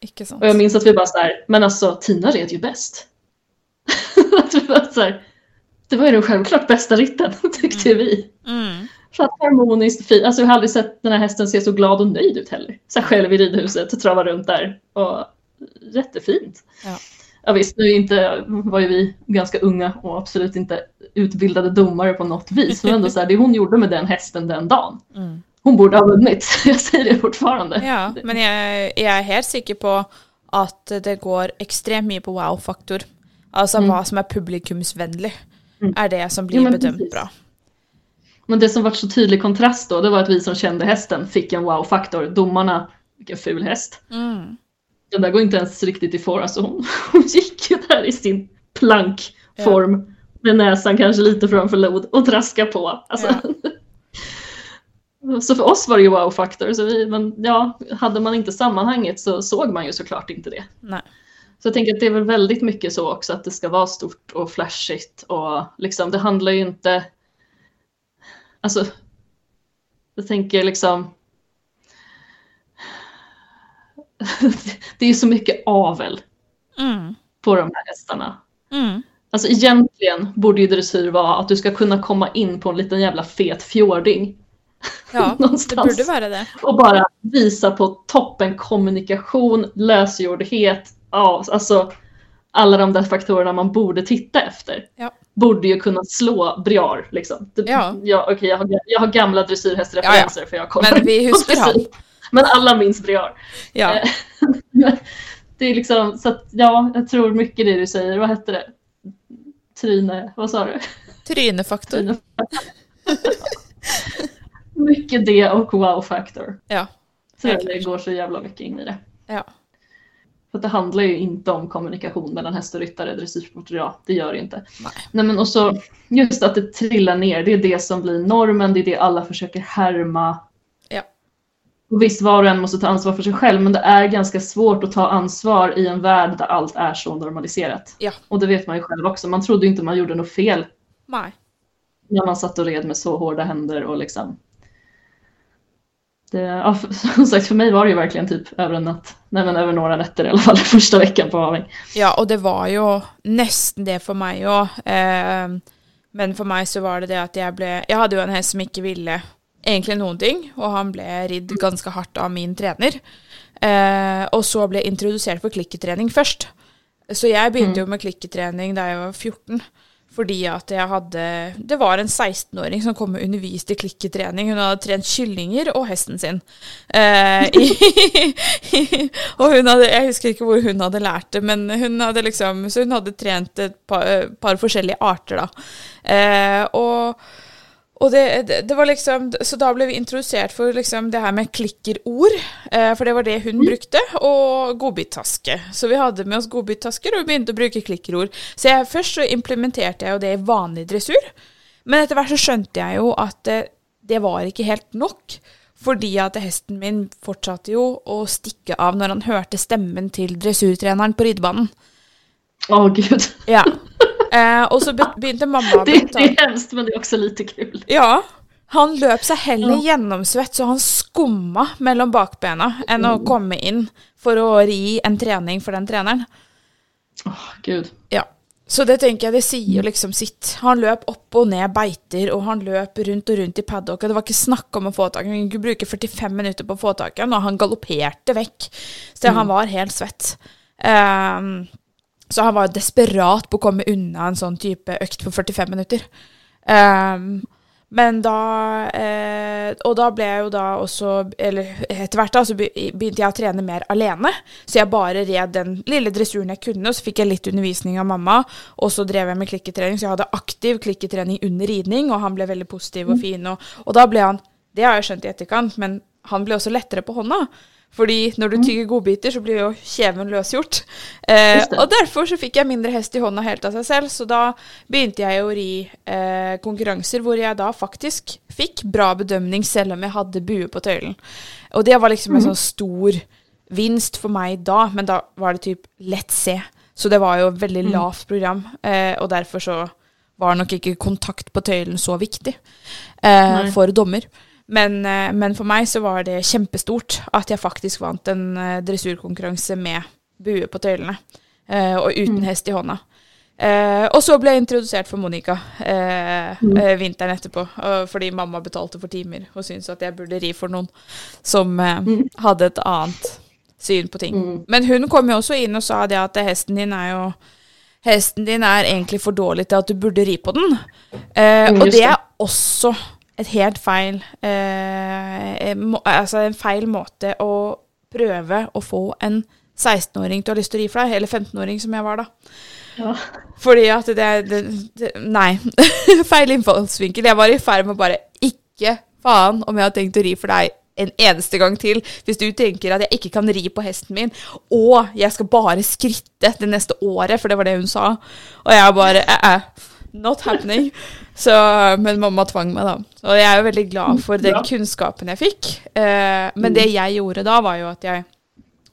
Ikke sant. Och jag minns att vi bara så här, men alltså Tina red ju bäst. att vi bara så här, det var ju den självklart bästa ritten, tyckte vi. Mm. För att harmoniskt fint, alltså jag har aldrig sett den här hästen se så glad och nöjd ut heller. Så här själv i ridhuset och trava runt där. Och jättefint. Ja. Ja visst, nu är inte, var ju vi ganska unga och absolut inte utbildade domare på något vis. Men ändå så här, det hon gjorde med den hästen den dagen. Mm. Hon borde ha vunnit. Jag säger det fortfarande. Ja, men jeg, jeg er helt sikker på at det går ekstremt mye på wow-faktor. Altså hva som er publikumsvennlig, Mm. er det som blir Jo, men bedømt precis. bra. Men det som var så tydlig kontrast då, det var att vi som kände hästen fick en wow-faktor. Domarna, vilken ful häst. Mm. Den där går inte ens riktigt i form. Alltså hon, hon gick ju där i sin plankform. Med näsan kanske lite framför lod och traska på. Alltså. Så för oss var det ju wow-faktor. Men ja, hade man inte sammanhanget så såg man ju såklart inte det. Nei. Så jag tänker att det är väl väldigt mycket så också att det ska vara stort och flashigt och liksom det handlar ju inte Alltså Jag tänker liksom Det är ju så mycket avel Mm. på de här hästarna. Mm. Alltså egentligen borde ju dressyr vara att du ska kunna komma in på en liten jävla fet fjording Ja, det Någonstans. burde være det. och bara visa på toppen kommunikation, lösgjordhet, ja, alltså alla de där faktorerna man borde titta efter. Ja. Borde ju kunna slå Briar liksom. Det, Ja. ja okej, jag, har, jag har gamla dressyrhästreferenser för jag kollar Men vi på husker han. Men alla minns Briar. Ja. Eh, det är liksom, så att ja, jag tror mycket det du säger. Vad hette det? Tryne, vad sa du? Trynefaktor. Tryne. mycket det och wow-faktor. Ja. Så det går så jävla mycket in i det. Ja. För det handlar ju inte om kommunikation mellan häst och ryttare, dressyrsport idag. Det gör det inte. Nej. Nej men och så just att det trillar ner, det är det som blir normen, det är det alla försöker härma. Ja. Och visst, var och en måste ta ansvar för sig själv, men det är ganska svårt att ta ansvar i en värld där allt är så normaliserat. Ja. Och det vet man ju själv också. Man trodde inte man gjorde något fel Nei. när man satt och red med så hårda händer och liksom. Det, ja, som sagt, för mig var det ju verkligen typ över en natt. Nej men över några nätter i alla fall, första veckan på Having. Ja, og det var jo nesten det for meg òg. Eh, men for meg så var det det at jeg ble Jeg hadde jo en hest som ikke ville egentlig noen ting, og han ble ridd ganske hardt av min trener. Eh, og så ble jeg introdusert for klikketrening først. Så jeg begynte jo med klikketrening da jeg var 14. Fordi at jeg hadde Det var en 16-åring som kom og underviste i klikketrening. Hun hadde trent kyllinger og hesten sin. Eh, i, og hun hadde Jeg husker ikke hvor hun hadde lært det, men hun hadde liksom Så hun hadde trent et par, eh, par forskjellige arter, da. Eh, og og det, det, det var liksom Så da ble vi introdusert for liksom det her med klikkerord, eh, for det var det hun brukte, og godbittaske. Så vi hadde med oss godbittasker begynte å bruke klikkerord. Så jeg, først så implementerte jeg jo det i vanlig dressur, men hvert så skjønte jeg jo at det, det var ikke helt nok. Fordi at hesten min fortsatte jo å stikke av når han hørte stemmen til dressurtreneren på ridebanen. Åh gud. Ja. Eh, og så be begynte mamma Det, det är hemskt men det är också lite kul. Ja. Han løp seg heller gjennomsvett, så han skumma mellom bakbena enn å komme inn for å ri en trening for den treneren. Åh gud. Ja. Så det tenker jeg, det sier jo liksom sitt. Han løp opp og ned beiter, og han løp rundt og rundt i paddocket. Det var ikke snakk om å få tak i Han kunne bruke 45 minutter på å få tak i han, og han galopperte vekk. Så han var helt svett. Ehm, så han var desperat på å komme unna en sånn type økt på 45 minutter. Ehm, Men da eh, Og da ble jeg jo da også Eller etter hvert da så begynte jeg å trene mer alene. Så jeg bare red den lille dressuren jeg kunne, og så fikk jeg litt undervisning av mamma. Og så drev jeg med klikketrening, så jeg hadde aktiv klikketrening under ridning, og han ble veldig positiv og fin. Og, og da ble han Det har jeg skjønt i etterkant, men han ble også lettere på hånda. Fordi når du tygger godbiter, så blir jo kjeven løsgjort. Eh, og derfor så fikk jeg mindre hest i hånda helt av seg selv, så da begynte jeg å ri eh, konkurranser hvor jeg da faktisk fikk bra bedømning selv om jeg hadde bue på tøylen. Og det var liksom en sånn stor vinst for meg da, men da var det typ lett se. Så det var jo et veldig lavt program, eh, og derfor så var nok ikke kontakt på tøylen så viktig eh, for dommer. Men, eh, men for meg så var det kjempestort at jeg faktisk vant en eh, dressurkonkurranse med bue på tøylene, eh, og uten hest i hånda. Eh, og så ble jeg introdusert for Monica eh, eh, vinteren etterpå, og fordi mamma betalte for timer og syntes at jeg burde ri for noen som eh, hadde et annet syn på ting. Men hun kom jo også inn og sa det at hesten din er jo Hesten din er egentlig for dårlig til at du burde ri på den. Mm, just det er også et helt feil eh, må, Altså en feil måte å prøve å få en 16-åring til å ha lyst til å ri for deg, eller 15-åring som jeg var da. Ja. Fordi at det, det, det Nei. feil innfallsvinkel. Jeg var i ferd med å bare Ikke faen om jeg har tenkt å ri for deg en eneste gang til. Hvis du tenker at jeg ikke kan ri på hesten min, og jeg skal bare skritte det neste året, for det var det hun sa. Og jeg bare eh, eh, Not happening. Så, men mamma tvang meg, da. Og jeg er jo veldig glad for den kunnskapen jeg fikk. Eh, men det jeg gjorde da, var jo at jeg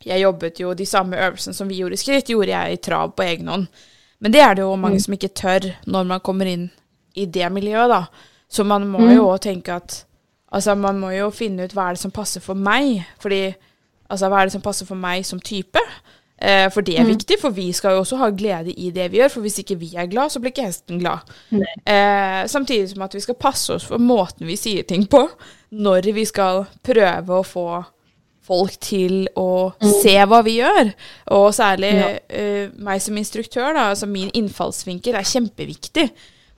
jeg jobbet jo de samme øvelsene som vi gjorde i skritt, gjorde jeg i trav på egen hånd. Men det er det jo mange som ikke tør når man kommer inn i det miljøet, da. Så man må jo også tenke at Altså, man må jo finne ut hva er det som passer for meg. Fordi Altså, hva er det som passer for meg som type? Eh, for det er viktig, for vi skal jo også ha glede i det vi gjør. For hvis ikke vi er glad, så blir ikke hesten glad. Eh, samtidig som at vi skal passe oss for måten vi sier ting på, når vi skal prøve å få folk til å se hva vi gjør. Og særlig Ja. eh, meg som instruktør, da, altså min innfallsvinkel er kjempeviktig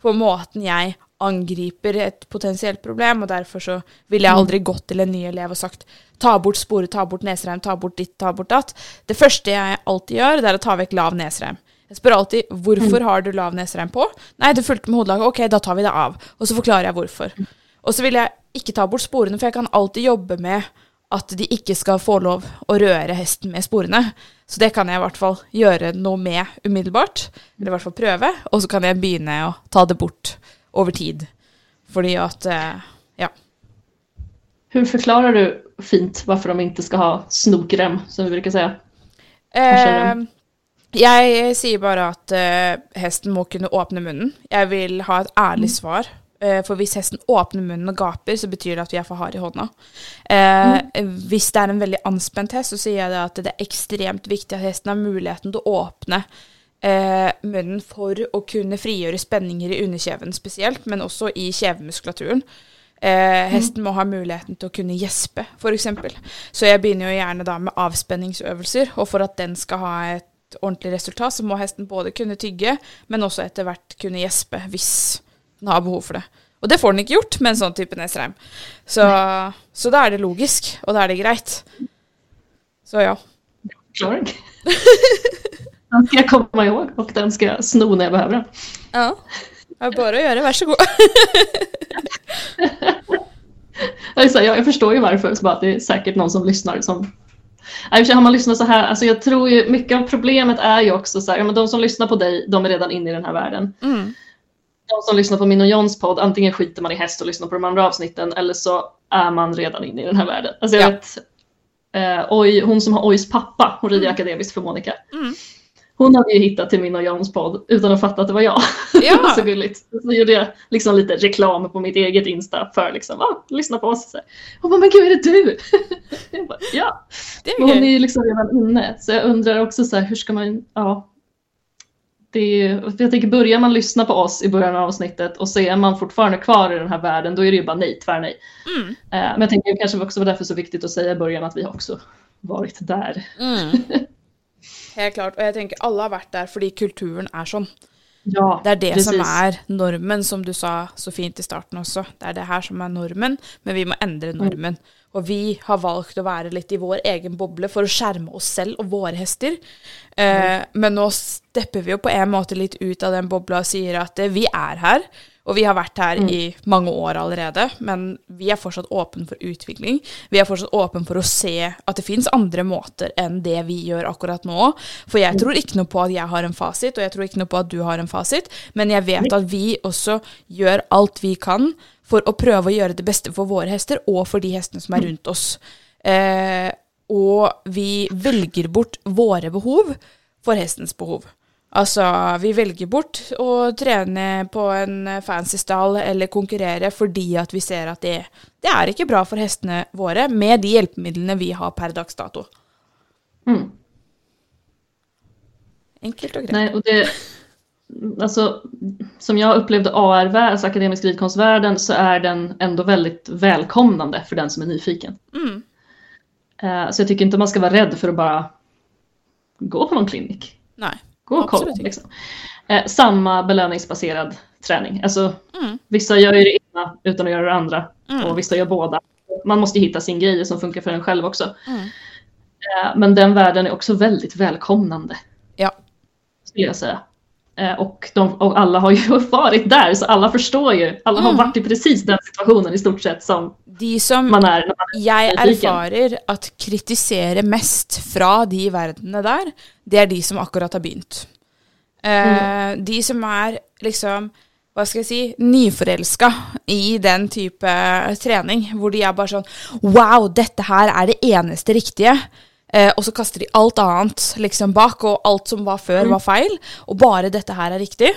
for måten jeg angriper et potensielt problem, og derfor så ville jeg aldri gått til en ny elev og sagt ta bort sporet, ta bort nesereim, ta bort ditt, ta bort datt. Det første jeg alltid det er å ta vekk lav nesereim. Jeg spør alltid hvorfor har du lav nesereim på? Nei, det fulgte med hodelaget. Ok, da tar vi det av. Og så forklarer jeg hvorfor. Og så vil jeg ikke ta bort sporene, for jeg kan alltid jobbe med at de ikke skal få lov å røre hesten med sporene. Så det kan jeg i hvert fall gjøre noe med umiddelbart, eller i hvert fall prøve. Og så kan jeg begynne å ta det bort over tid. Fordi at eh, Ja. Hur förklarar du fint varför de inte ska ha snokrem, som vi brukar säga? Eh, skjønner. jeg sier bare at eh, hesten må kunne åpne munnen. Jeg vil ha et ærlig svar. Eh, for hvis hesten åpner munnen og gaper, så betyr det at vi er for harde i hånda. Eh, Hvis det er en veldig anspent hest, så sier jeg det at det er ekstremt viktig at hesten har muligheten til å åpne eh, munnen for å kunne frigjøre spenninger i underkjeven spesielt, men også i kjevemuskulaturen. Eh, hesten må ha muligheten til å kunne gjespe, f.eks. Så jeg begynner jo gjerne da med avspenningsøvelser, og for at den skal ha et ordentlig resultat, så må hesten både kunne tygge, men også etter hvert kunne gjespe hvis den har behov for det. Og det får den ikke gjort med en sånn type nesreim. Så, så da er det logisk, og da er det greit. Så ja. Förklaring. Den ska jag komma ihåg och den ska jag sno när jag behöver den. ja. Det er bare å gjøre, vær så god. Jag, jag, jag förstår ju varför, så bara att det är säkert någon som lyssnar som... Sig, har man lyssnat så här, alltså jag tror ju mycket av problemet är ju också så här, ja, men de som lyssnar på dig, de är redan inne i den här världen. Mm. De som lyssnar på min och Johns podd, antingen skiter man i häst och lyssnar på de andra avsnitten eller så är man redan inne i den här världen. Alltså jag Ja. vet, eh, oj, hon som har Ojs pappa, hon rider akademiskt för Monica. Mm. Hon hade ju hittat till min och Johns podd utan att fatta att det var jag. Ja. det var så gulligt. Så gjorde jag liksom lite reklam på mitt eget Insta för liksom, ah, lyssna på oss. Hon bara, men gud är det du? jag bara, ja. Det er hon är ju liksom redan inne. Så jag undrar också så här, hur ska man, ja. Det är, jag tänker, börjar man lyssna på oss i början av avsnittet och så är man fortfarande kvar i den här världen, då är det ju bara nej, tvärnej. Mm. Eh, Men jag tänker det kanske också var därför så viktigt att säga i början att vi har också varit där. Mm. Helt klart. Og jeg tenker alle har vært der fordi kulturen er sånn. Ja, Det är det som precis. är normen, som du sa så fint i starten också. Det är det här som är normen, men vi må ändra normen. Och vi har valt att vara lite i vår egen bubbla för att skärma oss själva och våra hästar. Eh, men nu steppar vi på en måte lite ut av den bubblan och säger att eh, vi är här. Och vi har varit här i många år allerede, men vi är fortsatt öppna för utveckling. Vi är fortsatt öppna för att se att det finns andra måter än det vi gör akkurat nu. För jag tror inte på att jag har en facit, och jag tror inte på att du har en facit, men jag vet att vi också gör allt vi kan för att pröva göra det bästa för våra hästar och för de hästarna som är runt oss. Eh, och vi väljer bort våra behov för hästens behov. Altså, vi velger bort å trene på en fancy stall eller konkurrere fordi at vi ser at det, det er ikke bra for hestene våre med de hjelpemidlene vi har per dags dato. Mm. Enkelt og greit. Nej, och det, alltså, som jag upplevde ARV, alltså akademisk ridkonstvärlden, så är den ändå väldigt välkomnande för den som är nyfiken. Mm. Eh, så jag tycker inte man ska vara rädd för att bara gå på någon klinik. Gå och kolla. Liksom. Eh, samma belöningsbaserad träning. Alltså, Mm. Vissa gör ju det ena utan att göra det andra Mm. och vissa gör båda. Man måste hitta sin grej som funkar för en själv också. Mm. Eh, men den världen är också väldigt välkomnande. Ja. Skulle jag säga. Eh, och, de, och alla har ju varit där så alla förstår ju. Alla har Mm. varit i precis den situationen i stort sett som De som man är när man nyfiken. erfarer at kritisere mest fra de verdenene der, det er de som akkurat har begynt. Eh, De som er liksom hva skal jeg si, nyforelska i den type trening, hvor de er bare sånn Wow, dette her er det eneste riktige. Eh, og så kaster de alt annet liksom bak, og alt som var før, var feil. Og bare dette her er riktig.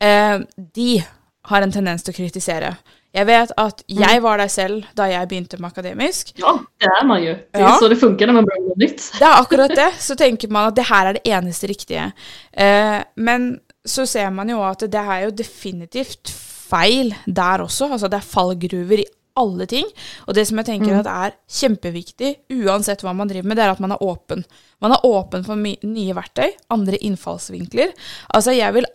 Eh, de har en tendens til å kritisere. Jeg vet at jeg var der selv da jeg begynte med akademisk. Ja, det är man ju. Det är Ja. så det funkar när man börjar med nytt. Det er akkurat det. Så tenker man at det her er det eneste riktige. Eh, men så ser man jo at det er jo definitivt feil der også. Altså det er fallgruver i alle ting. Og det som jeg tenker at er kjempeviktig, uansett hva man driver med, det er at man er åpen. Man er åpen for nye verktøy, andre innfallsvinkler. Altså jeg vil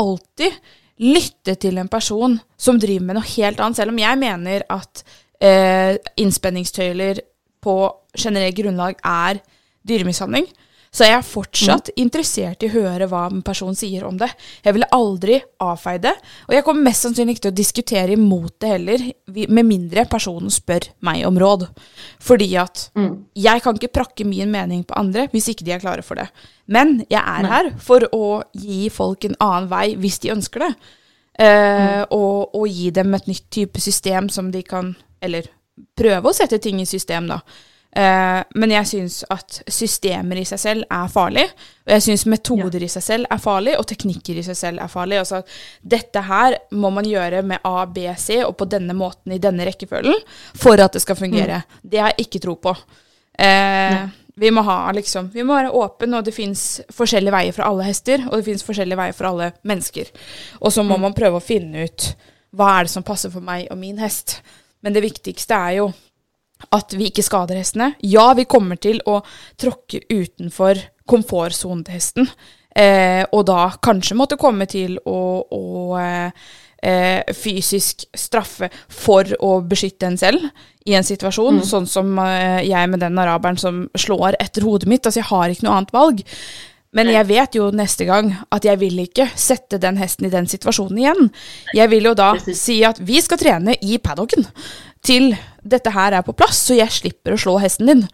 alltid lytte til en person som driver med noe helt annet, selv om jeg mener at eh, innspenningstøyler på generelt grunnlag er dyremishandling, så er jeg fortsatt interessert i å høre hva en person sier om det. Jeg ville aldri avfeie det, og jeg kommer mest sannsynlig ikke til å diskutere imot det heller, med mindre personen spør meg om råd. Fordi at Mm. jeg kan ikke prakke min mening på andre hvis ikke de er klare for det. Men jeg er Nei. her for å gi folk en annen vei hvis de ønsker det. Eh, og, og gi dem et nytt type system som de kan Eller prøve å sette ting i system, da. Eh, men jeg syns at systemer i seg selv er farlig. Og jeg syns metoder i seg selv er farlig, og teknikker i seg selv er farlig. Altså, dette her må man gjøre med A, B, C, og på denne måten i denne rekkefølgen for at det skal fungere. Det har jeg ikke tro på. Eh, vi må ha liksom Vi må være åpne, og det fins forskjellige veier for alle hester, og det fins forskjellige veier for alle mennesker. Og så må man prøve å finne ut hva er det som passer for meg og min hest. Men det viktigste er jo at vi ikke skader hestene. Ja, vi kommer til å tråkke utenfor komfortsonen til hesten, eh, og da kanskje måtte komme til å, å eh, fysisk straffe for å beskytte en selv i en situasjon, sånn som eh, jeg med den araberen som slår etter hodet mitt. Altså, jeg har ikke noe annet valg. Men jeg vet jo neste gang at jeg vil ikke sette den hesten i den situasjonen igjen. Jeg vil jo da si at vi skal trene i paddocken til dette her er på plass, så jeg slipper å slå hesten din.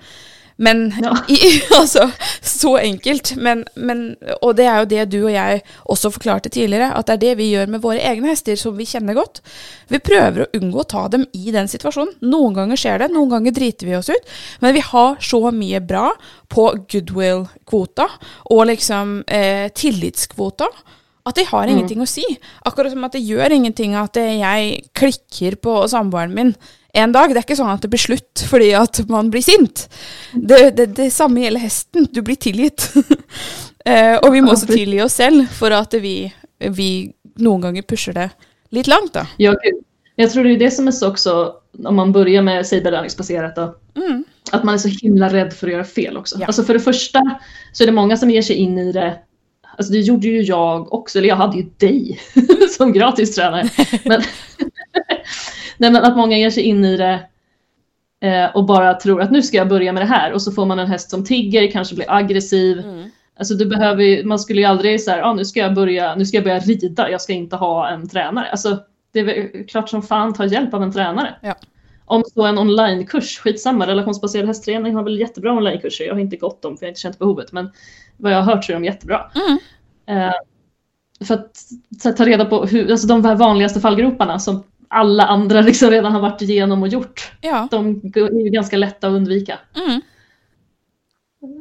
Men Ja. i, altså, Så enkelt. Men, men, og det er jo det du og jeg også forklarte tidligere, at det er det vi gjør med våre egne hester, som vi kjenner godt. Vi prøver å unngå å ta dem i den situasjonen. Noen ganger skjer det, noen ganger driter vi oss ut. Men vi har så mye bra på goodwill-kvota og liksom eh, tillitskvota at det har ingenting å si. Akkurat som at det gjør ingenting at eh, jeg klikker på samboeren min en dag. Det er ikke sånn at det blir slutt fordi at man blir sint. Det, det, det samme gjelder hesten. Du blir tilgitt. eh, og vi må også tilgi oss selv for at vi, vi noen ganger pusher det litt langt, da. Ja. Jag tror det är det som är så också, om man börjar med säg belöningsbaserat då, Mm. att man är så himla rädd för att göra fel också. Ja. Alltså för det första så är det många som ger sig in i det alltså det gjorde ju jag också, eller jag hade ju dig som gratis tränare. Men, nej, men att många ger sig in i det eh, och bara tror att nu ska jag börja med det här och så får man en häst som tigger, kanske blir aggressiv. Mm. Alltså du behöver man skulle ju aldrig säga, ah, nu ska jag börja, nu ska jag börja rida, jag ska inte ha en tränare. Alltså det är klart som fan ta hjälp av en tränare. Ja. Om så en onlinekurs, skitsamma, relationsbaserad hästträning har väl jättebra onlinekurser. Jag har inte gått dem för jag har inte känt behovet, men vad jag har hört så är de jättebra. Mm. Eh, för att att ta reda på hur, alltså de här vanligaste fallgroparna som alla andra liksom redan har varit igenom och gjort. Ja. De är ju ganska lätta att undvika. Mm.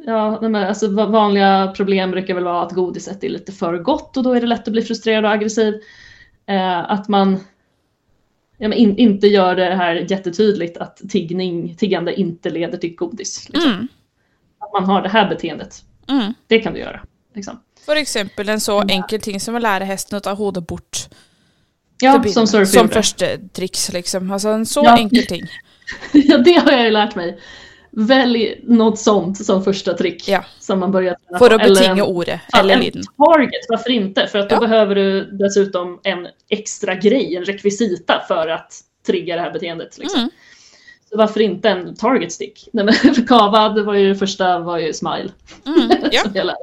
Ja, men alltså va- vanliga problem brukar väl vara att godiset är lite för gott och då är det lätt att bli frustrerad och aggressiv. Eh, att man ja, in, inte gör det här jättetydligt att tiggning, tiggande inte leder till godis. Liksom. Mm. Att man har det här beteendet. Mm. Det kan du göra. Liksom. For eksempel en så enkel ting som å lære hesten å ta hodet bort. Ja, som med. surf som første triks, liksom. Altså en så Ja. enkel ting. Ja, det har jag ju lärt mig. Välj något sånt som första trick Ja. som man börjar träna For på. å Eller en- betinge ordet Ja, eller en lyden. target, varför inte? För att då Ja. behöver du dessutom en extra grej, en rekvisita för att trigga det här beteendet. Liksom. Mm. Så varför inte en target stick? Nej, men Kava, det var ju det första var ju smile. Mm. Ja. som.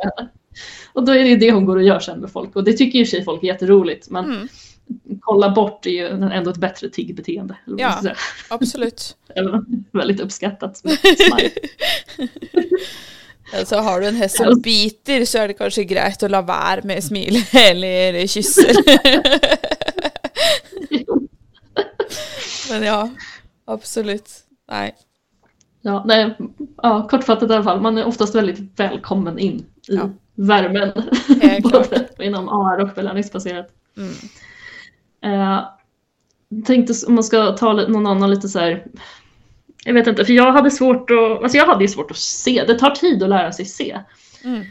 Och då är det ju det hon går och gör sen med folk. Och det tycker ju sig folk är jätteroligt. Men Mm. kolla bort är ju ändå ett bättre tiggbeteende. Ja. Eller, väldigt uppskattat. med Smile. Ja, Så har du en hest som biter, så er det kanskje greit å la være med smil eller kysser. Men ja, absolutt. Nei. Ja, nej, ja, kortfattat i alla fall. Man är oftast väldigt välkommen in i Ja. värmen. Både inom AR och belöningsbaserat. Mm. Eh, tänkte om man ska ta någon annan lite så här. Jag vet inte, för jag hade svårt att, alltså jag hade ju svårt att se. Det tar tid att lära sig se. Mm.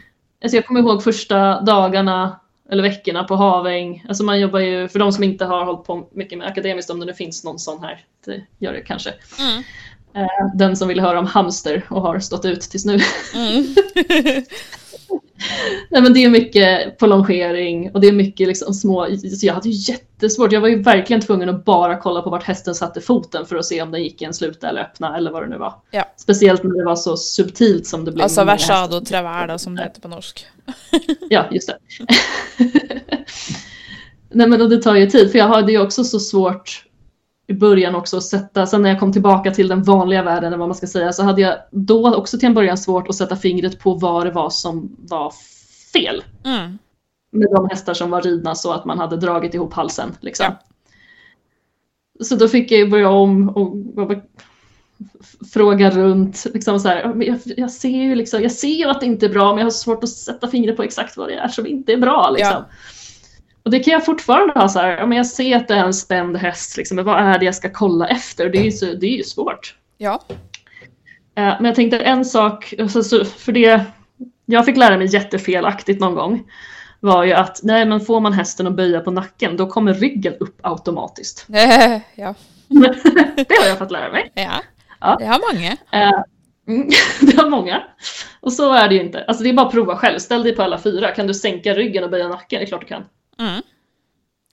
Alltså jag kommer ihåg första dagarna eller veckorna på Haväng. Alltså man jobbar ju, för de som inte har hållit på mycket med akademiskt, om det nu finns någon sån här, det gör det kanske. Mm. Eh, den som vill höra om hamster och har stått ut tills nu. Mm. Nej men det är mycket på longering och det är mycket liksom små, så jag hade ju jättesvårt, jag var ju verkligen tvungen att bara kolla på vart hästen satte foten för att se om den gick i en sluta eller öppna eller vad det nu var. Ja. Speciellt när det var så subtilt som det blev. Hästar. versado travær, da, som det heter på norsk. Ja, just det. Nej men och det tar ju tid för jag hade ju också så svårt i början också att sätta, sen när jag kom tillbaka till den vanliga världen eller vad man ska säga så hade jag då också till en början svårt att sätta fingret på vad det var som var fel. Mm. med de hästar som var ridna så att man hade dragit ihop halsen. Liksom. Ja. Så då fick jag börja om och fråga runt. Liksom så här, "Men jag, jag, ser ju liksom, jag ser att det inte är bra men jag har svårt att sätta fingret på exakt vad det är som inte är bra. Liksom. Ja. Och det kan jag fortfarande ha så här, ja, men jag ser att det är en spänd häst, liksom, men vad är det jag ska kolla efter? Det är ju, så, det är ju svårt. Ja. Eh, Men jag tänkte en sak, alltså, så- för det jag fick lära mig jättefelaktigt någon gång var ju att nej men får man hästen att böja på nacken då kommer ryggen upp automatiskt. ja. det har jag fått lära mig. ja. Ja. Det har mange. Eh, mm, det har många. Och så är det ju inte. Alltså det är bara att prova själv. Ställ dig på alla fyra. Kan du sänka ryggen och böja nacken? Det är klart du kan. Mm.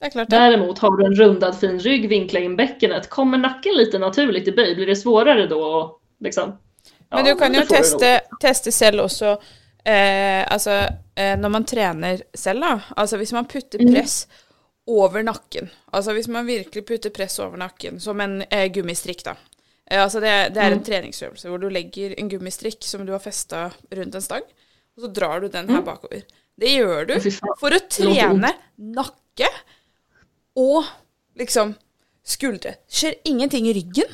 Det det. Däremot har du en rundad fin rygg, vinkla in bäckenet. Kommer nacken lite naturligt i böj? Blir det svårare då? Liksom? Men Ja, du kan det nog. teste, teste selv også eh, Altså, eh, når man trener selv, da. Altså hvis man putter Mm. press over nakken. Altså hvis man virkelig putter press over nakken, som en eh, gummistrikk, da. Eh, altså det, det er Mm. en treningsøvelse hvor du legger en gummistrikk som du har festa rundt en stang, og så drar du den her bakover. Det gjør du for å Det låter trene nakke og liksom skuldre. Skjer ingenting i ryggen.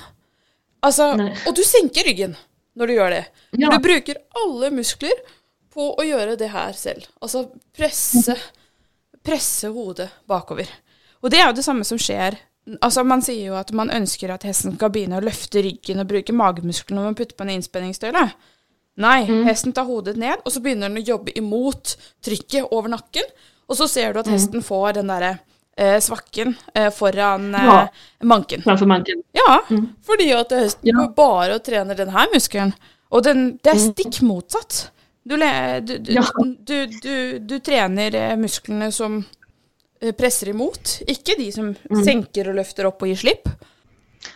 Altså, og du senker ryggen når du gjør det. Ja. Du bruker alle muskler på å gjøre det her selv. Altså presse, presse hodet bakover. Og det er jo det samme som skjer. Altså Man sier jo at man ønsker at hesten skal begynne å løfte ryggen og bruke magemusklene når man putter på en innspenningstøyle. Nei, hesten tar hodet ned, og så begynner den å jobbe imot trykket over nakken. Og så ser du at hesten får den derre eh, svakken eh, foran eh, Ja. manken. Framför manken. Ja, fordi at hesten Ja. går bare og trener den her muskelen. Og den, det er stikk motsatt. Du, du, du, Ja. du, du, du trener eh, musklene som eh, presser imot, ikke de som Mm. senker og løfter opp og gir slipp.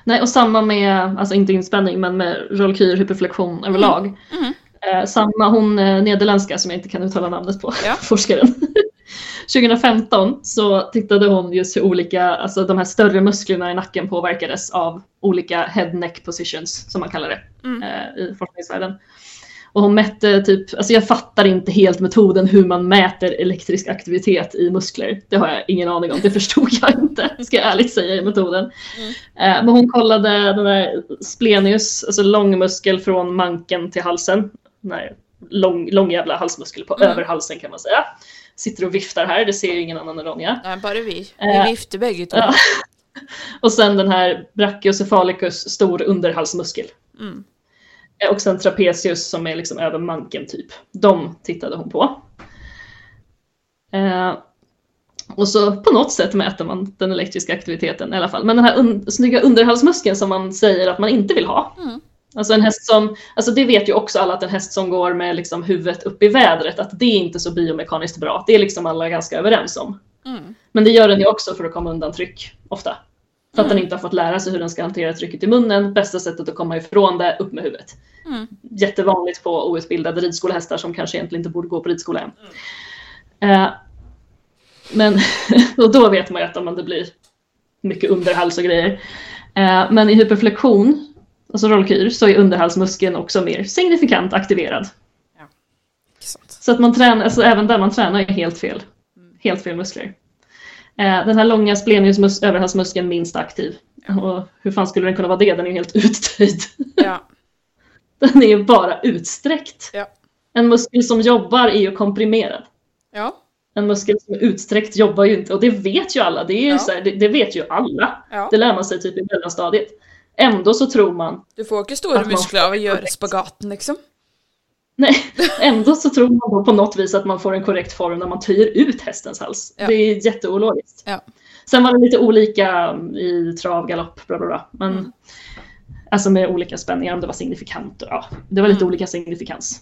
Nej, och samma med, alltså inte inspänning, men med rollkyr, hyperflexion överlag. Mm. Eh, samma, hon eh, nederländska som jag inte kan uttala namnet på, Ja. forskaren. 2015 så tittade hon just hur olika, alltså de här större musklerna i nacken påverkades av olika head neck positions som man kallar det Mm. eh, i forskningsvärlden. Och hon mätte typ, alltså jag fattar inte helt metoden hur man mäter elektrisk aktivitet i muskler. Det har jag ingen aning om, det förstod jag inte, ska jag ärligt säga i metoden. Eh, men hon kollade den där splenius, alltså långmuskel från manken till halsen. Här lång, lång jävla halsmuskel på Mm. över halsen kan man säga. Sitter och viftar här, det ser ju ingen annan än Ronja. Nei, bare vi. Vi Eh, vifter begge to. Ja. Och sen den här brachiocephalicus, stor underhalsmuskel. Mm. Eh, Och sen trapezius som är liksom över manken typ. De tittade hon på. Eh, och så på något sätt mäter man den elektriska aktiviteten i alla fall. Men den här un snygga underhalsmuskeln som man säger att man inte vill ha. Mm. Alltså en häst som, alltså det vet ju också alla att en häst som går med liksom huvudet upp i vädret, att det är inte så biomekaniskt bra. Det är liksom alla ganska överens om. Mm. Men det gör den ju också för att komma undan tryck, ofta. För att den inte har fått lära sig hur den ska hantera trycket i munnen. Bästa sättet att komma ifrån det, upp med huvudet. Mm. Jättevanligt på outbildade ridskolehästar som kanske egentligen inte borde gå på ridskola än. Eh, men och då vet man ju att om det blir mycket underhals och grejer. Eh, men i hyperflexion, alltså rollkyr, så är underhalsmuskeln också mer signifikant aktiverad. Sant. Så att man tränar, alltså även där man tränar är helt fel. Helt fel muskler. Eh, den här långa splenius överhalsmuskeln minst aktiv. Och hur fan skulle den kunna vara det? Den är ju helt uttöjd. Ja. Den är ju bara utsträckt. Ja. En muskel som jobbar är ju komprimerad. Ja. En muskel som är utsträckt jobbar ju inte. Och det vet ju alla. Det, är ju så här, det, det vet ju alla. Det lär man sig typ i mellanstadiet. Ändå så tror man, Du får At man- muskler av å gjøre spagaten, liksom. Nej, ändå så tror man då på något vis att man får en korrekt form när man töjer ut hästens hals. Ja. Det är jätteologiskt. Ja. Sen var det lite olika i trav, galopp, bla bla bla. Men, Mm. Alltså med olika spänningar, om det var signifikant. Ja, det var lite Mm. olika signifikans.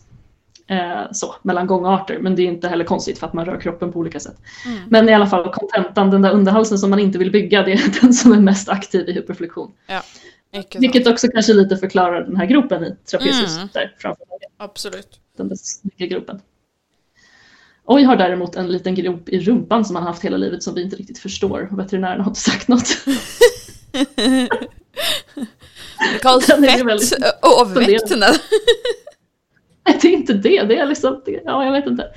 Eh, så, mellan gångarter. Men det är inte heller konstigt för att man rör kroppen på olika sätt. Mm. Men i alla fall kontentan, den där underhalsen som man inte vill bygga, det är den som är mest aktiv i hyperflexion. Ikke sant. Vilket också kanske lite förklarar den här gropen i trapezius Mm. där framför mig. Absolutt. Den där snygga gropen. Oj har däremot en liten grop i rumpan som han haft hela livet som vi inte riktigt förstår. Veterinären har inte sagt något. Det fett. Nei. Nej, det är inte det. Det är liksom, det, ja jag vet inte.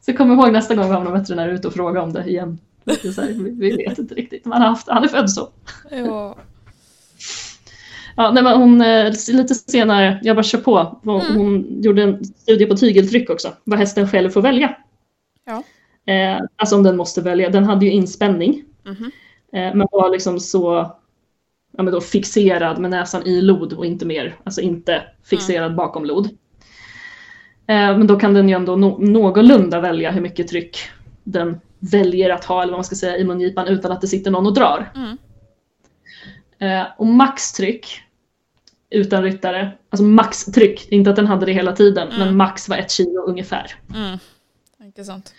Så kom ihåg nästa gång vi har någon veterinär ute och fråga om det igen. Det här, vi, vi vet inte riktigt. Man har haft, han är född så. Ja. Ja, nej, men hon, eh, lite senare, jag bara kör på, hon, Mm. hon gjorde en studie på tygeltryck också, vad hästen själv får välja. Ja. Eh, alltså om den måste välja. Den hade ju inspänning, Mhm. eh, men var liksom så ja, men då fixerad med näsan i lod och inte mer, alltså inte fixerad bakom lod. Eh, men då kan den ju ändå no någorlunda välja hur mycket tryck den väljer att ha, eller vad man ska säga, i mungipan utan att det sitter någon och drar. Mm. Eh, och maxtryck utan ryttare, alltså maxtryck, inte att den hade det hela tiden, Mm. men max var ett kilo ungefär. Mm. Ikke sant.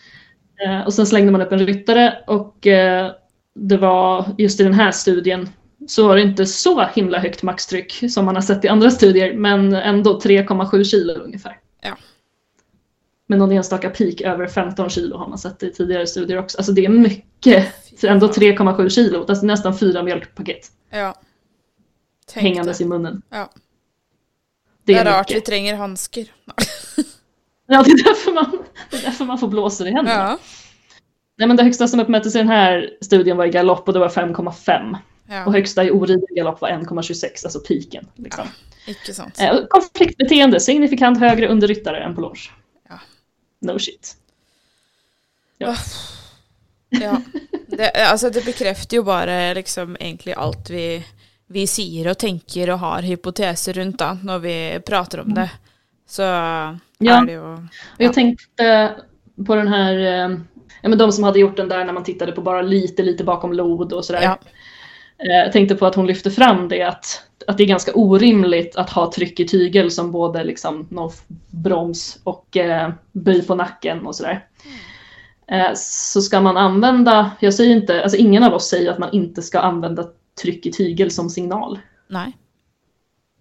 Eh, och sen slängde man upp en ryttare och eh, det var just i den här studien så var det inte så himla högt maxtryck som man har sett i andra studier, men ändå 3,7 kilo ungefär. Ja. Men någon enstaka peak över 15 kilo har man sett i tidigare studier också. Alltså det är mycket, ändå 3,7 kilo, alltså nästan fyra mjölkpaket Ja. Tenk hängandes det. i munnen. Ja. Det Det är, rart vi mycket. trenger hansker. Ja, det är därför man, det är därför man får blåsor i händerna. Ja. Nej, men det högsta som uppmättes i den här studien var i galopp och det var 5,5. Och ja. högsta i oriden galopp var 1,26, alltså piken. Liksom. Ikke sant. Eh, och konfliktbeteende, signifikant högre under ryttare än på longe. Ja. No shit. Ja. Ja. Det, altså, det bekrefter jo bare liksom egentlig alt vi, vi sier og tenker og har hypoteser rundt da, når vi prater om det. Så Ja. er det jo Och jag tänkte på den här, eh, ja, men de som hade gjort den där när man tittade på bara lite, lite bakom lod och sådär. Ja. Jag tänkte på att hon lyfte fram det att, att det är ganska orimligt att ha tryck i tygel som både liksom någon broms och eh, böj på nacken och sådär. Eh, så ska man använda, jag säger inte, alltså ingen av oss säger att man inte ska använda tryck i tygel som signal. Nej.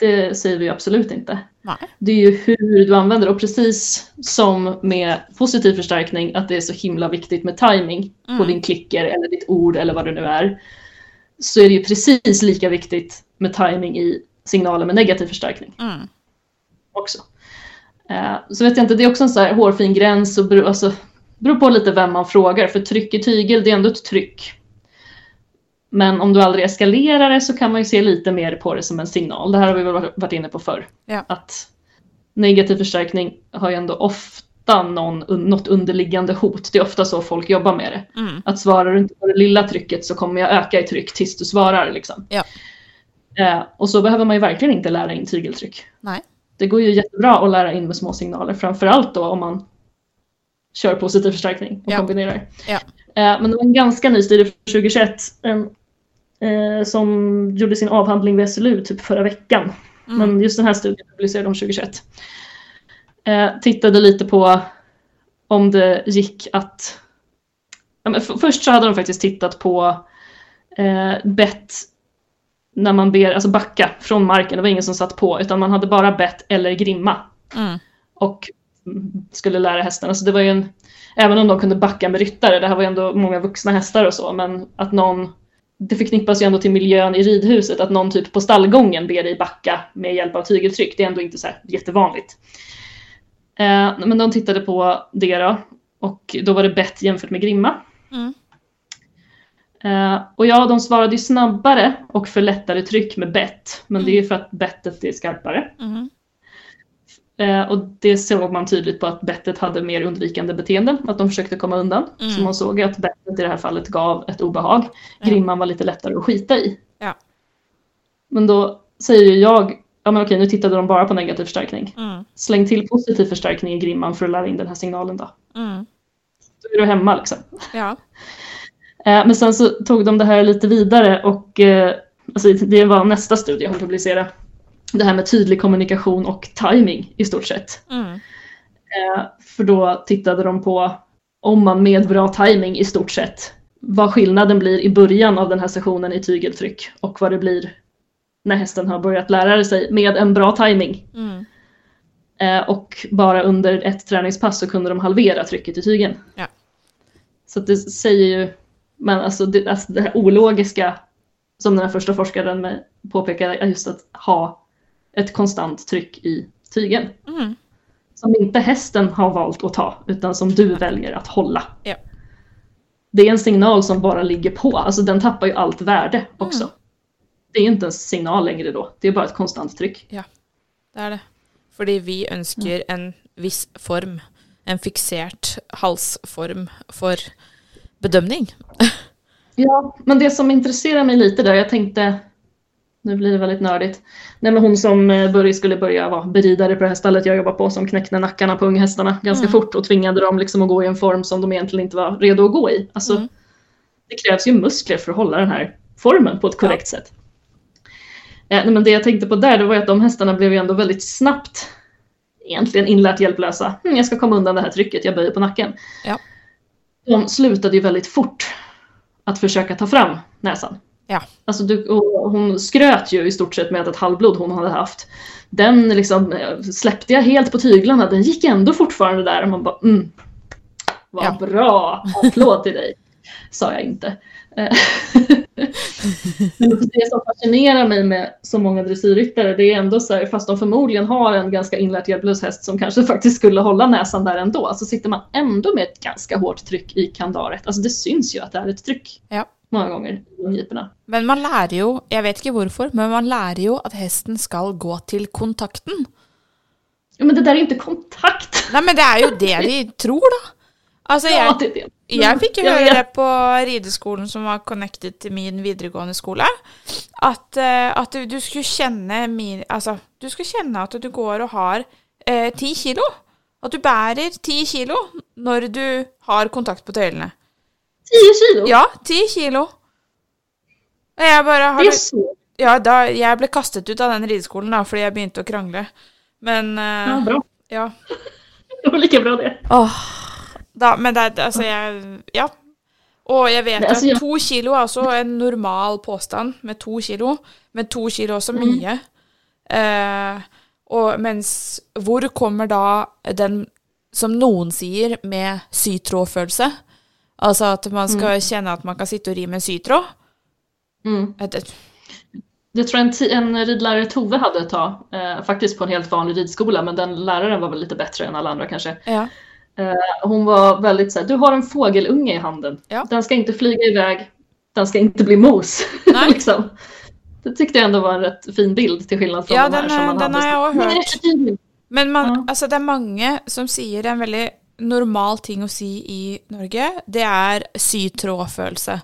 Det säger vi absolut inte. Nej. Det är ju hur du använder och precis som med positiv förstärkning att det är så himla viktigt med timing Mm. på din klicker eller ditt ord eller vad det nu är. Så är det ju precis lika viktigt med timing i signaler med negativ förstärkning Mm. också. Eh, så vet jag inte, det är också en så här hårfin gräns och beror, alltså, beror på lite vem man frågar. För tryck i tygel, det är ändå ett tryck. Men om du aldrig eskalerar det så kan man ju se lite mer på det som en signal. Det här har vi väl varit inne på förr. Ja. Att negativ förstärkning har ju ändå ofta någon, något underliggande hot. Det är ofta så folk jobbar med det. Mm. Att svarar du inte på det lilla trycket så kommer jag öka i tryck tills du svarar. Liksom. Ja. Eh, och så behöver man ju verkligen inte lära in tygeltryck. Nej. Det går ju jättebra att lära in med små signaler, framförallt då om man kör positiv förstärkning och Ja. kombinerar. Ja. Eh, Men det var en ganska ny studie för 2021 en, eh, som gjorde sin avhandling vid SLU typ förra veckan. Mm. Men just den här studien publicerade de 2021. Eh, tittade lite på om det gick att... Först så hade de faktiskt tittat på bett när man ber, alltså backa från marken, det var ingen som satt på, utan man hade bara bett eller grimma Mm. och skulle lära hästarna. Så det var ju en, även om de kunde backa med ryttare, det här var ju ändå många vuxna hästar och så, men att någon, det förknippas ju ändå till miljön i ridhuset, att någon typ på stallgången ber dig backa med hjälp av tygeltryck, det är ändå inte så här jättevanligt. Eh, men de tittade på det då, och då var det bett jämfört med grimma. Mm. Eh, och ja, de svarade ju snabbare och för lättare tryck med bett, men det är ju för att bettet är skarpare. Mm. Eh, och det såg man tydligt på att bettet hade mer undvikande beteenden, att de försökte komma undan. Mm. Så man såg att bettet i det här fallet gav ett obehag. Grimman var lite lättare att skita i. Ja. Men då säger jag, ja men okej nu tittade de bara på negativ förstärkning. Mm. Släng till positiv förstärkning i grimman för att lära in den här signalen då. Mm. Då är du hemma liksom. Ja. Eh, Men sen så tog de det här lite vidare och eh, alltså det var nästa studie hon publicerade. Det här med tydlig kommunikation och timing i stort sett. Mm. Eh, För då tittade de på om man med bra timing i stort sett vad skillnaden blir i början av den här sessionen i tygeltryck och vad det blir när hästen har börjat lära sig med en bra timing. Mm. Eh, Och bara under ett träningspass så kunde de halvera trycket i tygen. Ja. Så det säger ju, men alltså det, alltså det här ologiska som den här första forskaren med påpekade just att ha ett konstant tryck i tygen. Mm. Som inte hästen har valt att ta, utan som du väljer att hålla. Ja. Det är en signal som bara ligger på, alltså den tappar ju allt värde också. Mm. Det är inte en signal längre då, det är bara ett konstant tryck. Det er det. Fordi vi ønsker en viss form, en fiksert halsform for bedømning. Ja, men det som intresserar mig lite där, jag tänkte, nu blir det väldigt nördigt, nej men hon som eh, började, skulle börja vara beridare på det här stallet jag jobbar på som knäckte nackarna på unghästarna ganska Mm. fort och tvingade dem liksom att gå i en form som de egentligen inte var redo att gå i. Alltså, Mm. det krävs ju muskler för att hålla den här formen på ett korrekt sätt. Eh, nej, men det jag tänkte på där, det var att de hästarna blev ju ändå väldigt snabbt egentligen inlärt hjälplösa. Hm, jag ska komma undan det här trycket, jag böjer på nacken. Ja. De slutade ju väldigt fort att försöka ta fram näsan. Ja. Alltså du, hon skröt ju i stort sett med att ett halvblod hon hade haft. Den liksom eh, släppte jag helt på tyglarna, den gick ändå fortfarande där och man bara mm, vad Ja. bra, applåd till dig. Sa jag inte. Eh, Men det som fascinerar mig med så många dressyrryttare det är ändå så här, fast de förmodligen har en ganska inlärt hjälplös häst som kanske faktiskt skulle hålla näsan där ändå, så sitter man ändå med ett ganska hårt tryck i kandaret. Alltså det syns ju att det är ett tryck Ja. Många gånger i mungiporna. Men man lærer jo, jeg vet ikke hvorfor, men man lærer jo at hesten skal gå til kontakten. Ja, men det där är inte kontakt. Nei, men det er jo det de tror, da. Altså, Ja, jeg, det är det. jeg fikk jo Jag høre vet. det på rideskolen som var connected til min videregående skole, at, eh, at du, du skulle kjenne min Altså, du skulle kjenne at du går og har eh, ti kilo. At du bærer ti kilo når du har kontakt på tøylene. 10 kilo? Ja, ti kilo. Og jeg bare har Det är så. Ja, da, jeg ble kastet ut av den rideskolen da, fordi jeg begynte å krangle. Men eh, Ja, bra. ja. Det var lika bra det. Åh, da, men det er altså jeg Ja. Og jeg vet Det- altså, at ja. to kilo er også en normal påstand, med to kilo. Men to kilo er også Mm. mye. Eh, og mens Hvor kommer da den, som noen sier, med sytrådfølelse? Altså at man skal kjenne at man kan sitte og ri med en sytråd? Mm. Et- et- Jag tror en, en ridlärare Tove hade ett tag, eh, faktiskt på en helt vanlig ridskola, men den läraren var väl lite bättre än alla andra kanske. Ja. Eh, hon var väldigt så här, du har en fågelunge i handen. Ja. Den ska inte flyga iväg, den ska inte bli mos. Liksom. Det tyckte jag ändå var en rätt fin bild till skillnad från Ja, de här den som är- man den hade. har jag Men hört. det är. Men man, Ja. altså det er mange som sier en veldig normal ting å si i Norge. Det er sytrådfølelse.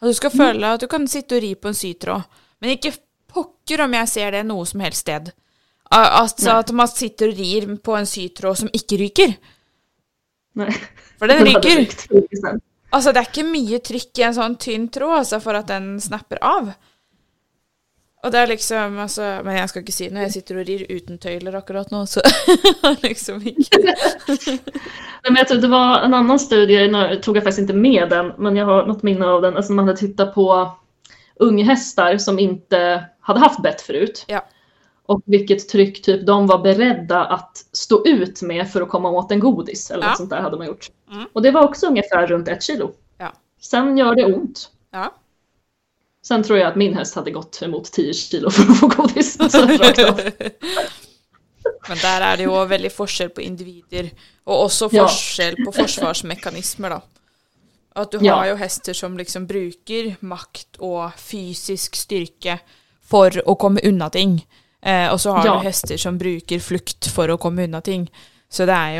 At du skal føle at du kan sitte og ri på en sytråd. Men ikke pokker om jeg ser det noe som helst sted. Al- Altså Nei. at man sitter og rir på en sytråd som ikke ryker. Nej. For den ryker. för. Altså det er ikke mye trykk i en sånn tynn tråd altså, for at den snapper av. Og det er liksom altså, Men jeg skal ikke si når jeg sitter og rir uten tøyler akkurat nå, så liksom ikke Nej, men jag tror det var en annan studie, nu tog jag faktiskt inte med den, men jag har något minne av den. Alltså man hade tittat på unghästar som inte hade haft bett förut. Ja. Och vilket tryck typ de var beredda att stå ut med för att komma åt en godis. Eller Ja. något sånt där hade man gjort. Mm. Och det var också ungefär runt ett kilo. Ja. Sen gör det ont. Ja. Sen tror jag att min häst hade gått emot 10 kilo för att få godis. Men der er det jo veldig forskjell på individer, og også Ja. forskjell på forsvarsmekanismer, da. At du Ja. har jo hester som liksom bruker makt og fysisk styrke for å komme unna ting. Eh, og så har Ja. du hester som bruker flukt for å komme unna ting. Så det er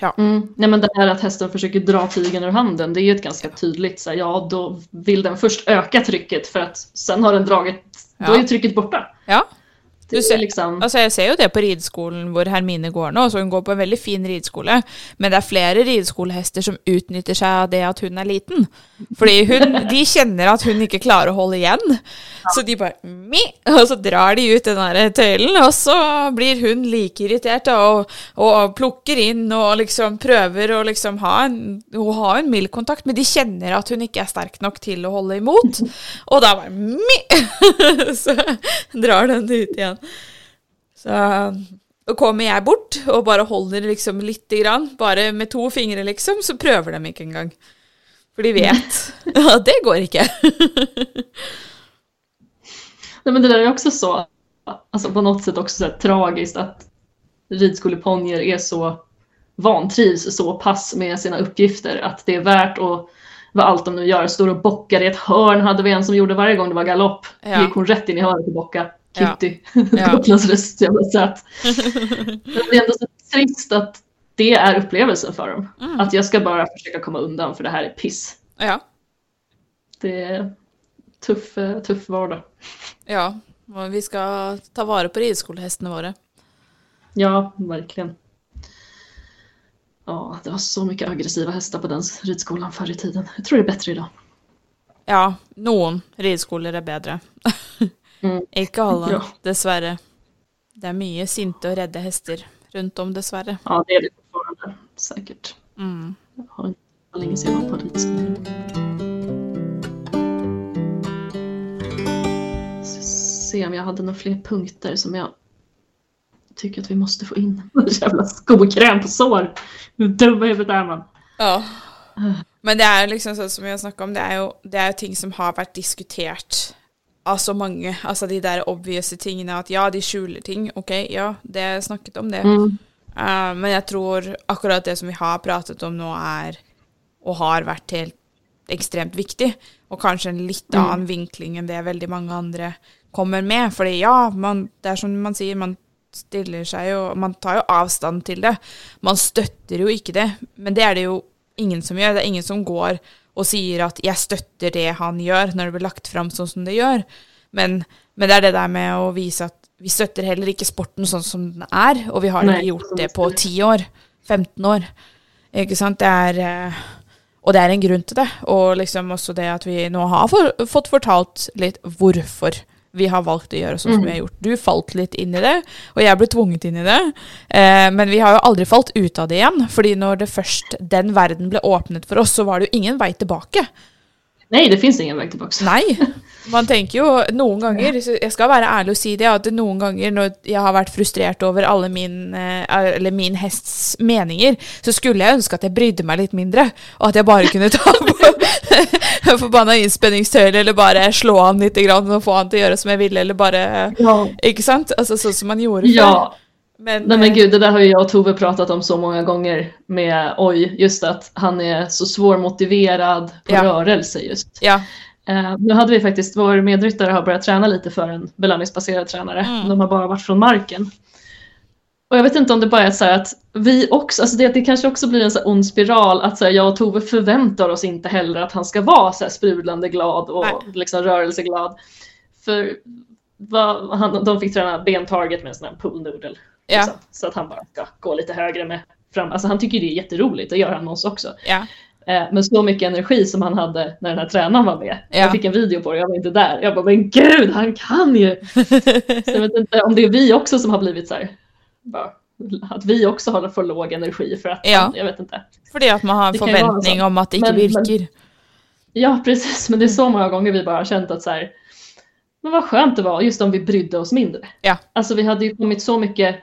jo Mm. Nej, men det här att hästen försöker dra tigern ur handen, det är ju ett ganska tydligt, så här, ja då vill den först öka trycket för att sen har den dragit, då Ja. är trycket borta. Ja. Du ser- liksom, Altså, jeg ser jo det på rideskolen hvor Hermine går nå, så hun går på en veldig fin rideskole, men det er flere rideskolehester som utnytter seg av det at hun er liten. Fordi hun, de kjenner at hun ikke klarer å holde igjen, så de bare mi, og så drar de ut den der tøylen, og så blir hun like irritert og, og plukker inn og liksom prøver å liksom ha en, å ha en mild kontakt, men de kjenner at hun ikke er sterk nok til å holde imot, og da bare mi, så drar den ut igjen. Så og kommer jeg bort og bare holder liksom lite grann, bare med to fingre liksom, så prøver de ikke engang. For de vet at det går ikke. nej, men det där är också så, alltså på något sätt också så tragiskt att ridskoleponnyer är så vantrivs så pass med sina uppgifter att det är värt att vad allt de nu gör, står och bockar i ett hörn hade vi en som gjorde varje gång det var galopp. Ja. gick hon rätt in i hörnet och bocka. Ja. Kitty, Ja. Gotlandsröst, jävla söt. Men det är ändå så trist att det är upplevelsen för dem. Mm. Att jag ska bara försöka komma undan för det här är piss. Ja. Det är tuff, eh, tuff vardag. ja. Og vi skal ta vare på rideskolehestene våre. Ja, verkligen. Ja, det var så mycket aggressiva hästar på den ridskolan förr i tiden. Jag tror det är bättre idag. Ja, noen rideskoler er bedre. Mm. Ikke alle, Ja. dessverre. Det er mye sinte og redde hester rundt om, dessverre. Ja, det är det fortfarande. Säkert. Mm. Jag har inte så länge sedan jag var på. Ska Se om jag hade några fler punkter som jag tycker att vi måste få in. Jävla skokräm på sår. Hur dum i huvudet är man? Ja. Men det er jo liksom sånn som vi har snakka om, det er, jo, det er jo ting som har vært diskutert av så mange. Altså de der obvious tingene at ja, de skjuler ting. Ok, ja, det er snakket om det. Mm. Eh, men jeg tror akkurat det som vi har pratet om nå, er og har vært helt ekstremt viktig. Og kanskje en litt Mm. annen vinkling enn det veldig mange andre kommer med. Fordi ja, man, det er som man sier, man stiller seg jo Man tar jo avstand til det. Man støtter jo ikke det. Men det er det jo ingen som gjør. Det er ingen som går og sier at 'jeg støtter det han gjør', når det blir lagt fram sånn som det gjør. Men, men det er det der med å vise at vi støtter heller ikke sporten sånn som den er, og vi har ikke gjort det på skal. 10 år, 15 år. Ikke sant? Det er eh, Og det er en grunn til det. Og liksom også det at vi nå har for, fått fortalt litt hvorfor vi har valgt å gjøre sånn som vi har gjort. Du falt litt inn i det, og jeg ble tvunget inn i det. Eh, men vi har jo aldri falt ut av det igjen. fordi når det først den verden ble åpnet for oss, så var det jo ingen vei tilbake. Nej, det finns ingen väg tillbaka. Nei. Man tenker jo noen ganger, så jeg skal være ærlig og si det, at noen ganger når jeg har vært frustrert over alle min, eh, eller min hests meninger, så skulle jeg ønske at jeg brydde meg litt mindre, og at jeg bare kunne ta på forbanna innspenningstøyler, eller bare slå han litt grann, og få han til å gjøre som jeg ville, eller bare Ja. Ikke sant? Altså sånn som man gjorde før. Ja, Men, nej men eh, gud, det där har ju jag och Tove pratat om så många gånger med Oj, just att han är så svårmotiverad på Ja. rörelse just. Ja. Eh, nu hade vi faktiskt, vår medryttare har börjat träna lite för en belöningsbaserad tränare. Mm. De har bara varit från marken. Och jag vet inte om det bara är så här att vi också, alltså det, det kanske också blir en så här ond spiral att så här, jag och Tove förväntar oss inte heller att han ska vara så här sprudlande glad och Nej. liksom rörelseglad. För vad, han, de fick träna bentarget med en sån här noodle. Ja. Liksom, så att han bara ska gå lite högre med fram. Alltså han tycker det är jätteroligt, det gör han med oss också. ja. Eh, Men så mycket energi som han hade när den här tränaren var med. Ja. Jag fick en video på det, jag var inte där. Jag bara, men gud, han kan ju! så jag vet inte om det är vi också som har blivit så här, bara, att vi också har för låg energi för att, Ja. jag vet inte. Fordi at man har en Det sånn. om at det men- virker. Ja, precis, men det är så många gånger vi bara har känt att så här, men vad skönt det var just om vi brydde oss mindre. Ja. Alltså vi hade ju kommit så mycket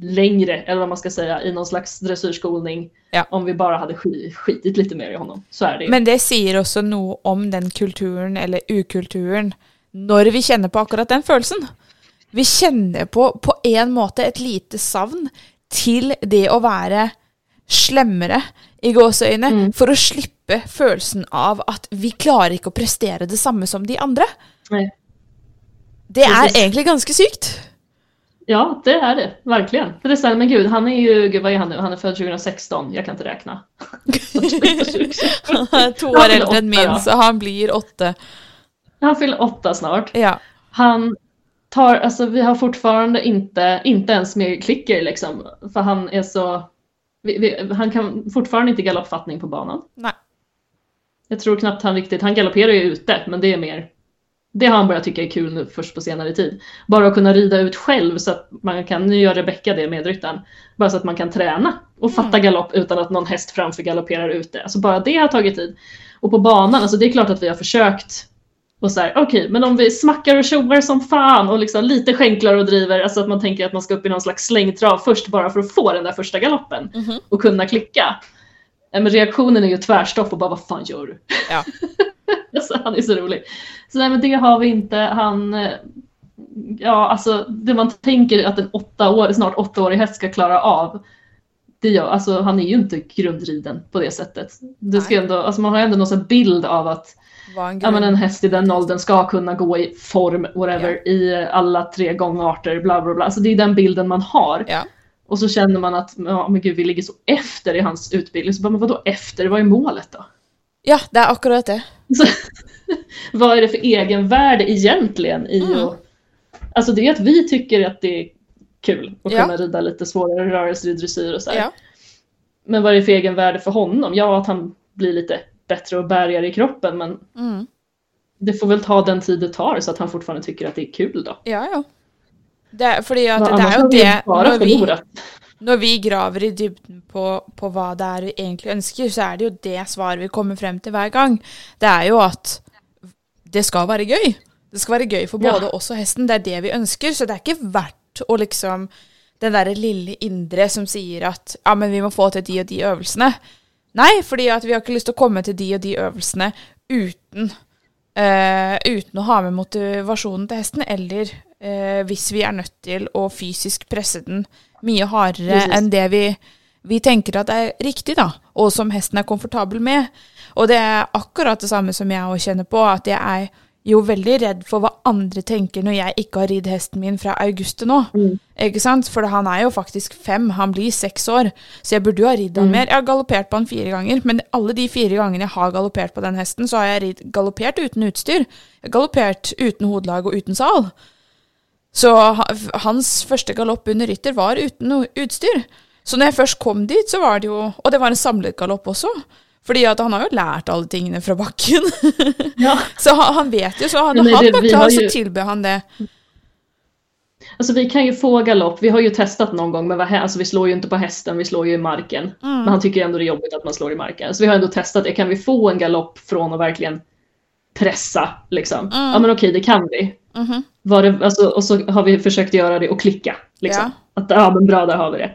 längre, eller vad man ska säga, i någon slags dressyrskolning Ja. om vi bara hade sk- skitit lite mer i honom. Så är det ju. Men det sier også noe om den kulturen, eller ukulturen, når vi kjenner på akkurat den følelsen. Vi kjenner på på en måte et lite savn til det å være slemmere i gåseøyne, Mm. for å slippe følelsen av at vi klarer ikke å prestere det samme som de andre. Nej. Det er Precis. egentlig ganske sykt. Ja, det är det. Verkligen. För det här, men gud, han är ju, gud, vad är han nu? Han är född 2016. Jag kan inte räkna. Han Ja, år enn åtte, min, så han blir åtte. Han fyller åtta snart. Ja. Han tar, alltså vi har fortfarande inte, inte ens med klicker liksom. För han är så, vi, vi, han kan fortfarande inte galoppfattning på banan. Nei. Jag tror knappt han riktigt, han galopperar ju ute, men det är mer det har han börjat tycka är kul nu först på senare tid. Bara att kunna rida ut själv så att man kan, nu gör Rebecka det med ryttaren, bara så att man kan träna och fatta galopp utan att någon häst framför galopperar ute. Alltså bara det har tagit tid. Och på banan, alltså det är klart att vi har försökt och så här, okej, men om vi smackar och tjoar som fan och liksom lite skänklar och driver, alltså att man tänker att man ska upp i någon slags slängtrav först bara för att få den där första galoppen Mhm. och kunna klicka. Men reaktionen är ju tvärstopp och bara vad fan gör du? Ja. alltså, han är så rolig. Så nej, men det har vi inte. Han, eh, ja alltså det man tänker att en åtta år, snart åttaårig häst ska klara av. Det gör, alltså han är ju inte grundriden på det sättet. Det ska Nej. ändå, alltså man har ändå någon bild av att en ja, men en häst i den åldern ska kunna gå i form, whatever, i alla tre gångarter, bla bla bla. Alltså det är den bilden man har. Ja. Och så känner man att ja, men gud, vi ligger så efter i hans utbildning. Så bara, men vadå efter? Vad är målet då? Ja, det er akkurat det. Så, vad är det för egenvärde egentligen i Mm. att... Alltså det är att vi tycker att det är kul att Ja. kunna rida lite svårare rörelser i dressyr och så här. Ja. Men vad är det för egenvärde för honom? Ja, att han blir lite bättre och bärigare i kroppen men Mm. det får väl ta den tid det tar så att han fortfarande tycker att det är kul då. Ja, ja. Det fordi at det er jo det bara når vi. Når vi graver i dybden på, på hva det er vi egentlig ønsker, så er det jo det svaret vi kommer frem til hver gang. Det er jo at det skal være gøy. Det skal være gøy for Ja. både oss og hesten. Det er det vi ønsker. Så det er ikke verdt å liksom Den derre lille indre som sier at ja, men vi må få til de og de øvelsene. Nei, fordi at vi har ikke lyst til å komme til de og de øvelsene uten eh, uten å ha med motivasjonen til hesten, eller eh, hvis vi er nødt til å fysisk presse den mye hardere Precis. enn det vi, vi tenker at er riktig, da, og som hesten er komfortabel med. Og det er akkurat det samme som jeg også kjenner på, at jeg er jo veldig redd for hva andre tenker når jeg ikke har ridd hesten min fra august til nå. Mm. Ikke sant? For han er jo faktisk fem, han blir seks år, så jeg burde jo ha han Mm. mer. Jeg har galoppert på han fire ganger, men alle de fire gangene jeg har galoppert på den hesten, så har jeg ridd, galoppert uten utstyr. Jeg har galoppert uten hodelag og uten sal. Så ha, hans første galopp under rytter var noe utstyr. Så når jeg først kom dit, så var det jo Og det var en samlet galopp også. Fordi at han har jo lært alle tingene fra bakken. Ja. så han, han vet jo, så han, det- han var klar, har så ju- tilbød han det. Alltså vi kan ju få galopp, vi har ju testat någon gång men vad alltså, vi slår ju inte på hästen, vi slår ju i marken. Men han tycker ändå det är jobbigt att man slår i marken. Så vi har ändå testat det, kan vi få en galopp från att verkligen pressa liksom? Ja men okej det kan vi. Mhm. Var det, alltså, och så har vi försökt göra det och klicka. Liksom. Att ja men bra där har vi det.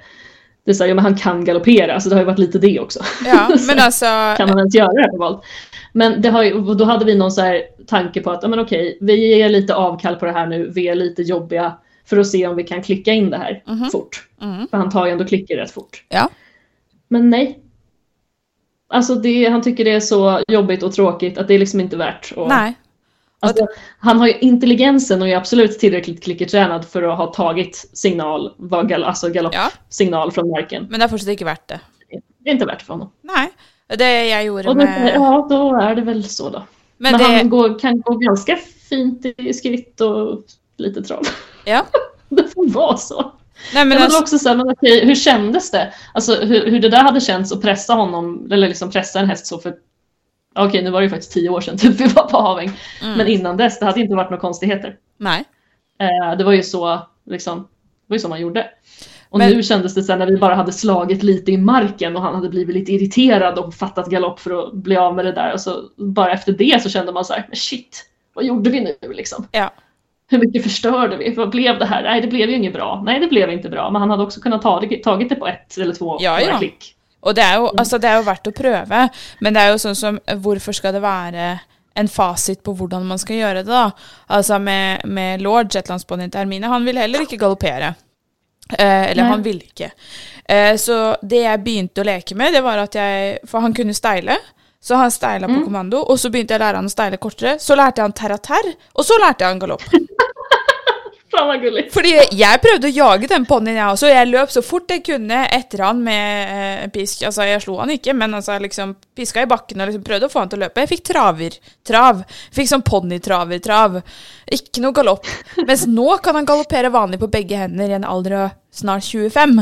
Det är så här, ja men han kan galoppera så det har ju varit lite det också. Ja, men altså kan man ens göra det här på volt? Men det har ju, då hade vi någon så här tanke på att, ja men okej, vi ger lite avkall på det här nu, vi är lite jobbiga för att se om vi kan klicka in det här fort. Mhm. För han tar ju ändå klicker rätt fort. Ja. Men nej. Alltså det, han tycker det är så jobbigt och tråkigt att det är liksom inte värt att... Nei. Alltså, han har ju intelligensen och är absolut tillräckligt klickertränad för att ha tagit signal, gal, alltså Ja, galoppsignal från marken. men det er fortsatt ikke verdt det. Det är inte värt för honom. Nei. Det jeg gjorde Och då, med ja, då är det väl så då. Men Men, det han går, kan gå ganska fint i skritt och lite trav. Ja. Det får vara så. Nei, Men det var altså, också så här, men okej, hur kändes det? Alltså hur, hur det där hade känts att pressa honom, eller liksom pressa en häst så för Okej, nu var det ju faktiskt tio år sedan typ vi var på Haväng. Mm. Men innan dess, det hade inte varit några konstigheter. Nei. Eh, det var ju så, liksom, det var ju så man gjorde. Och Men- nu kändes det sen när vi bara hade slagit lite i marken och han hade blivit lite irriterad och fattat galopp för att bli av med det där. Och så bara efter det så kände man så här, men shit, vad gjorde vi nu liksom? Ja. Hur mycket förstörde vi? Vad blev det här? Nej, det blev ju inget bra. Nej, det blev inte bra. Men han hade också kunnat ta det, tagit det på ett eller två Ja, ja. klick. Og det er, jo, altså det er jo verdt å prøve, men det er jo sånn som hvorfor skal det være en fasit på hvordan man skal gjøre det, da? Altså med, med lord Shetlandsponnen til Hermine, han ville heller ikke galoppere. Eh, eller Nei. han ville ikke. Eh, så det jeg begynte å leke med, det var at jeg For han kunne steile. Så han steila på kommando, og så begynte å lære han å steile kortere. Så lærte jeg han terraterr, og så lærte jeg han galopp. Fan vad gulligt. Fordi jeg prøvde å jage den ponnien, jeg også. Jeg løp så fort jeg kunne etter han med eh, pisk. Altså, jeg slo han ikke, men altså, liksom piska i bakken og liksom prøvde å få han til å løpe. Jeg fikk traver. Trav. Fikk sånn ponnitraver-trav. Ikke noe galopp. Mens nå kan han galoppere vanlig på begge hender i en alder av snart 25.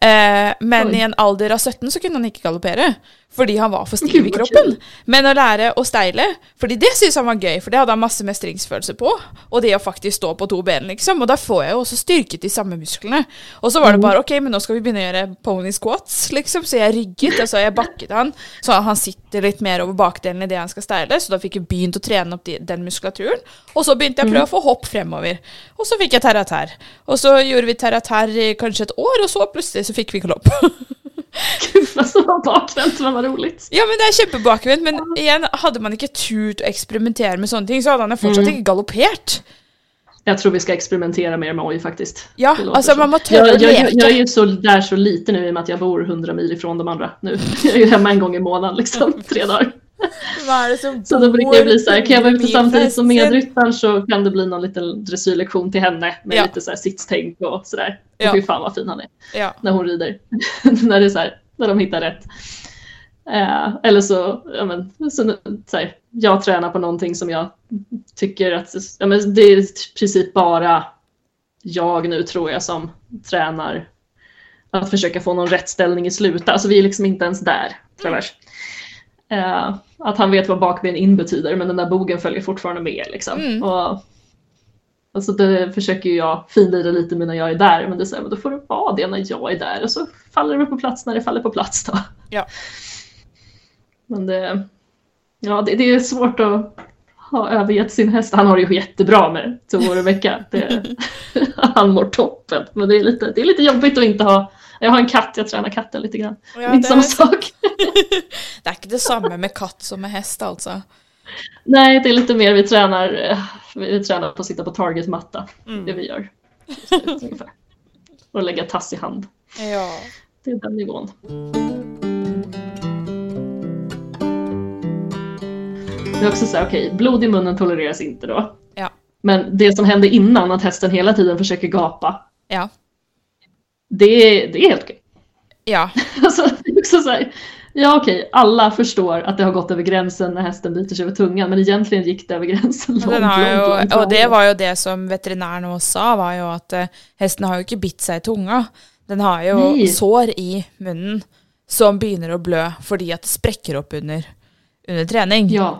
Eh, men Oi. i en alder av 17 så kunne han ikke galoppere. Fordi han var for stiv i kroppen. Men å lære å steile, fordi det syntes han var gøy, for det hadde han masse mestringsfølelse på. Og det å faktisk stå på to ben, liksom. Og da får jeg jo også styrket de samme musklene. Og så var det bare ok, men nå skal vi begynne å gjøre pony squats, liksom. Så jeg rygget, og så har jeg bakket han, så han sitter litt mer over bakdelen i det han skal steile. Så da fikk jeg begynt å trene opp de, den muskulaturen. Og så begynte jeg å prøve å få hopp fremover. Og så fikk jeg terratær. Og så gjorde vi terratær i kanskje et år, og så plutselig så fikk vi galopp. Gud alltså vad bakvänt men vad roligt. Ja, men det er kjempebakvendt. Men igjen, hadde man ikke turt å eksperimentere med sånne ting, så hadde han fortsatt ikke galoppert. Jag tror vi ska experimentera mer med oj faktiskt. Ja, alltså så. man må tørre jag, jag, leke. jag är ju så, där så lite nu i och med att jag bor 100 mil ifrån de andra nu. Jag är ju hemma en gång i månaden liksom, tre dagar. Er det som Så då brukar det bli så här, kan jag vara ute samtidigt som medryttaren så kan det bli någon liten dressyrlektion till henne med Ja. lite så här sittstänk och sådär. Ja. Och fy fan vad fin han är Ja. när hon rider. när det är så här, när de hittar rätt. Eh, eller så, ja men, så, så här, jag tränar på någonting som jag tycker att, ja men det är i princip bara jag nu tror jag som tränar att försöka få någon rättställning i slutet. Alltså vi är liksom inte ens där, Travers. Eh, att han vet vad bakben in betyder men den där bogen följer fortfarande med liksom. Mm. Och, alltså det försöker jag finlira lite med när jag är där men det är så här, men då får det vara det när jag är där och så faller det på plats när det faller på plats då. Ja. Men det, ja, det, det är svårt att ha övergett sin häst. Han har det ju jättebra med två år i veckan. Det, han mår toppen. Men det är, lite, det är lite jobbigt att inte ha jag har en katt, jag tränar katten lite grann. Ja, det är inte samma är- sak. Det er ikke det samme med katt som med hest, altså. Nej, det är lite mer vi tränar, eh, vi tränar på att sitta på targetmatta. Det vi gör. Och lägga tass i hand. Ja. Det är den nivån. Det är också så här, okej, blod i munnen tolereras inte då. Ja. Men det som hände innan, att hästen hela tiden försöker gapa, Ja. Det, är- det är helt okej. Ja. Alltså, är också så här, ja okej, alla förstår att det har gått över gränsen när hästen biter sig över tungan, men egentligen gick det över gränsen långt, har långt, långt og det var jo det som veterinæren også sa, var jo at eh, hesten har jo ikke bitt seg i tunga. Den har jo Nei. sår i munnen. som begynner å blø fordi at det sprekker opp under, under trening. Ja.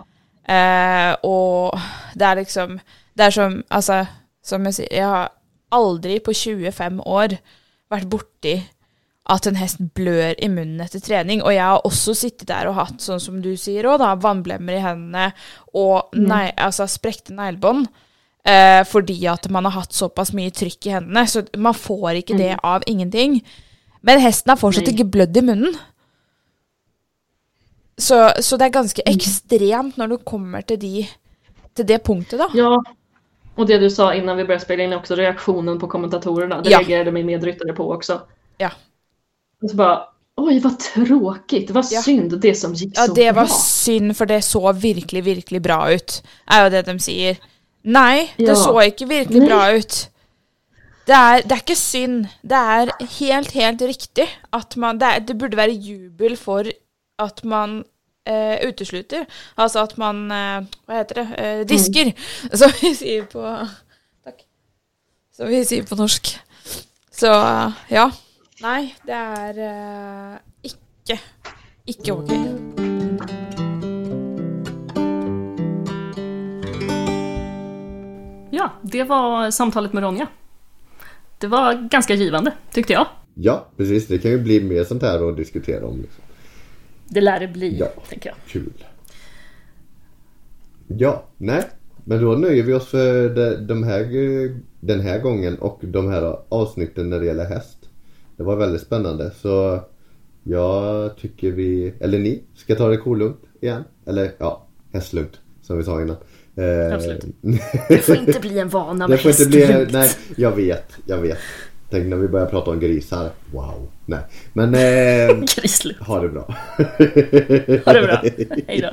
Eh, og det er liksom Det er som Altså, som jeg sier, jeg har aldri på 25 år vært borti at en hest blør i munnen etter trening. Og jeg har også sittet der og hatt, sånn som du sier òg, vannblemmer i hendene og nei, altså sprekte neglebånd. Eh, fordi at man har hatt såpass mye trykk i hendene. Så man får ikke det av ingenting. Men hesten har fortsatt ikke blødd i munnen. Så, så det er ganske ekstremt når du kommer til, de, til det punktet, da. ja. Och det du sa innan vi började spela in också, reaktionen på kommentatorerna. Det Ja. reagerade min medryttare på också. Ja. Och så bara, oj vad tråkigt, vad Ja. synd det som gick Ja, så det var bra. synd, for det så virkelig, virkelig bra ut, er jo det de. Nei, det Ja. så ikke virkelig Nei. bra ut. Det er, det er ikke synd. Det er helt, helt riktig at man det, er, det burde være jubel for at man eh, uteslutter. Altså at man eh, Hva heter det? Eh, disker, som vi sier på Takk. Som vi sier på norsk. Så ja. Nei, det er eh, ikke ikke ok. Ja, det var samtalet med Ronja. Det var ganska givande, tyckte jag. Ja, precis. Det kan ju bli mer sånt här att diskutera om. Liksom. Det lär det bli, Ja. tänker jag. Kul. Ja, nej. Men då nöjer vi oss för de, här, den här gången och de här avsnitten när det gäller häst. Det var väldigt spännande så jag tycker vi, eller ni, ska ta det kolugnt igen. Eller ja, hästlugnt som vi sa innan. Eh, Absolut. Det får inte bli en vana Det med får inte bli, hästlugnt. nej jag vet, jag vet. Tänk när vi börjar prata om grisar. Wow. Nej. Men eh, ha det bra. Ha det bra. Hej då.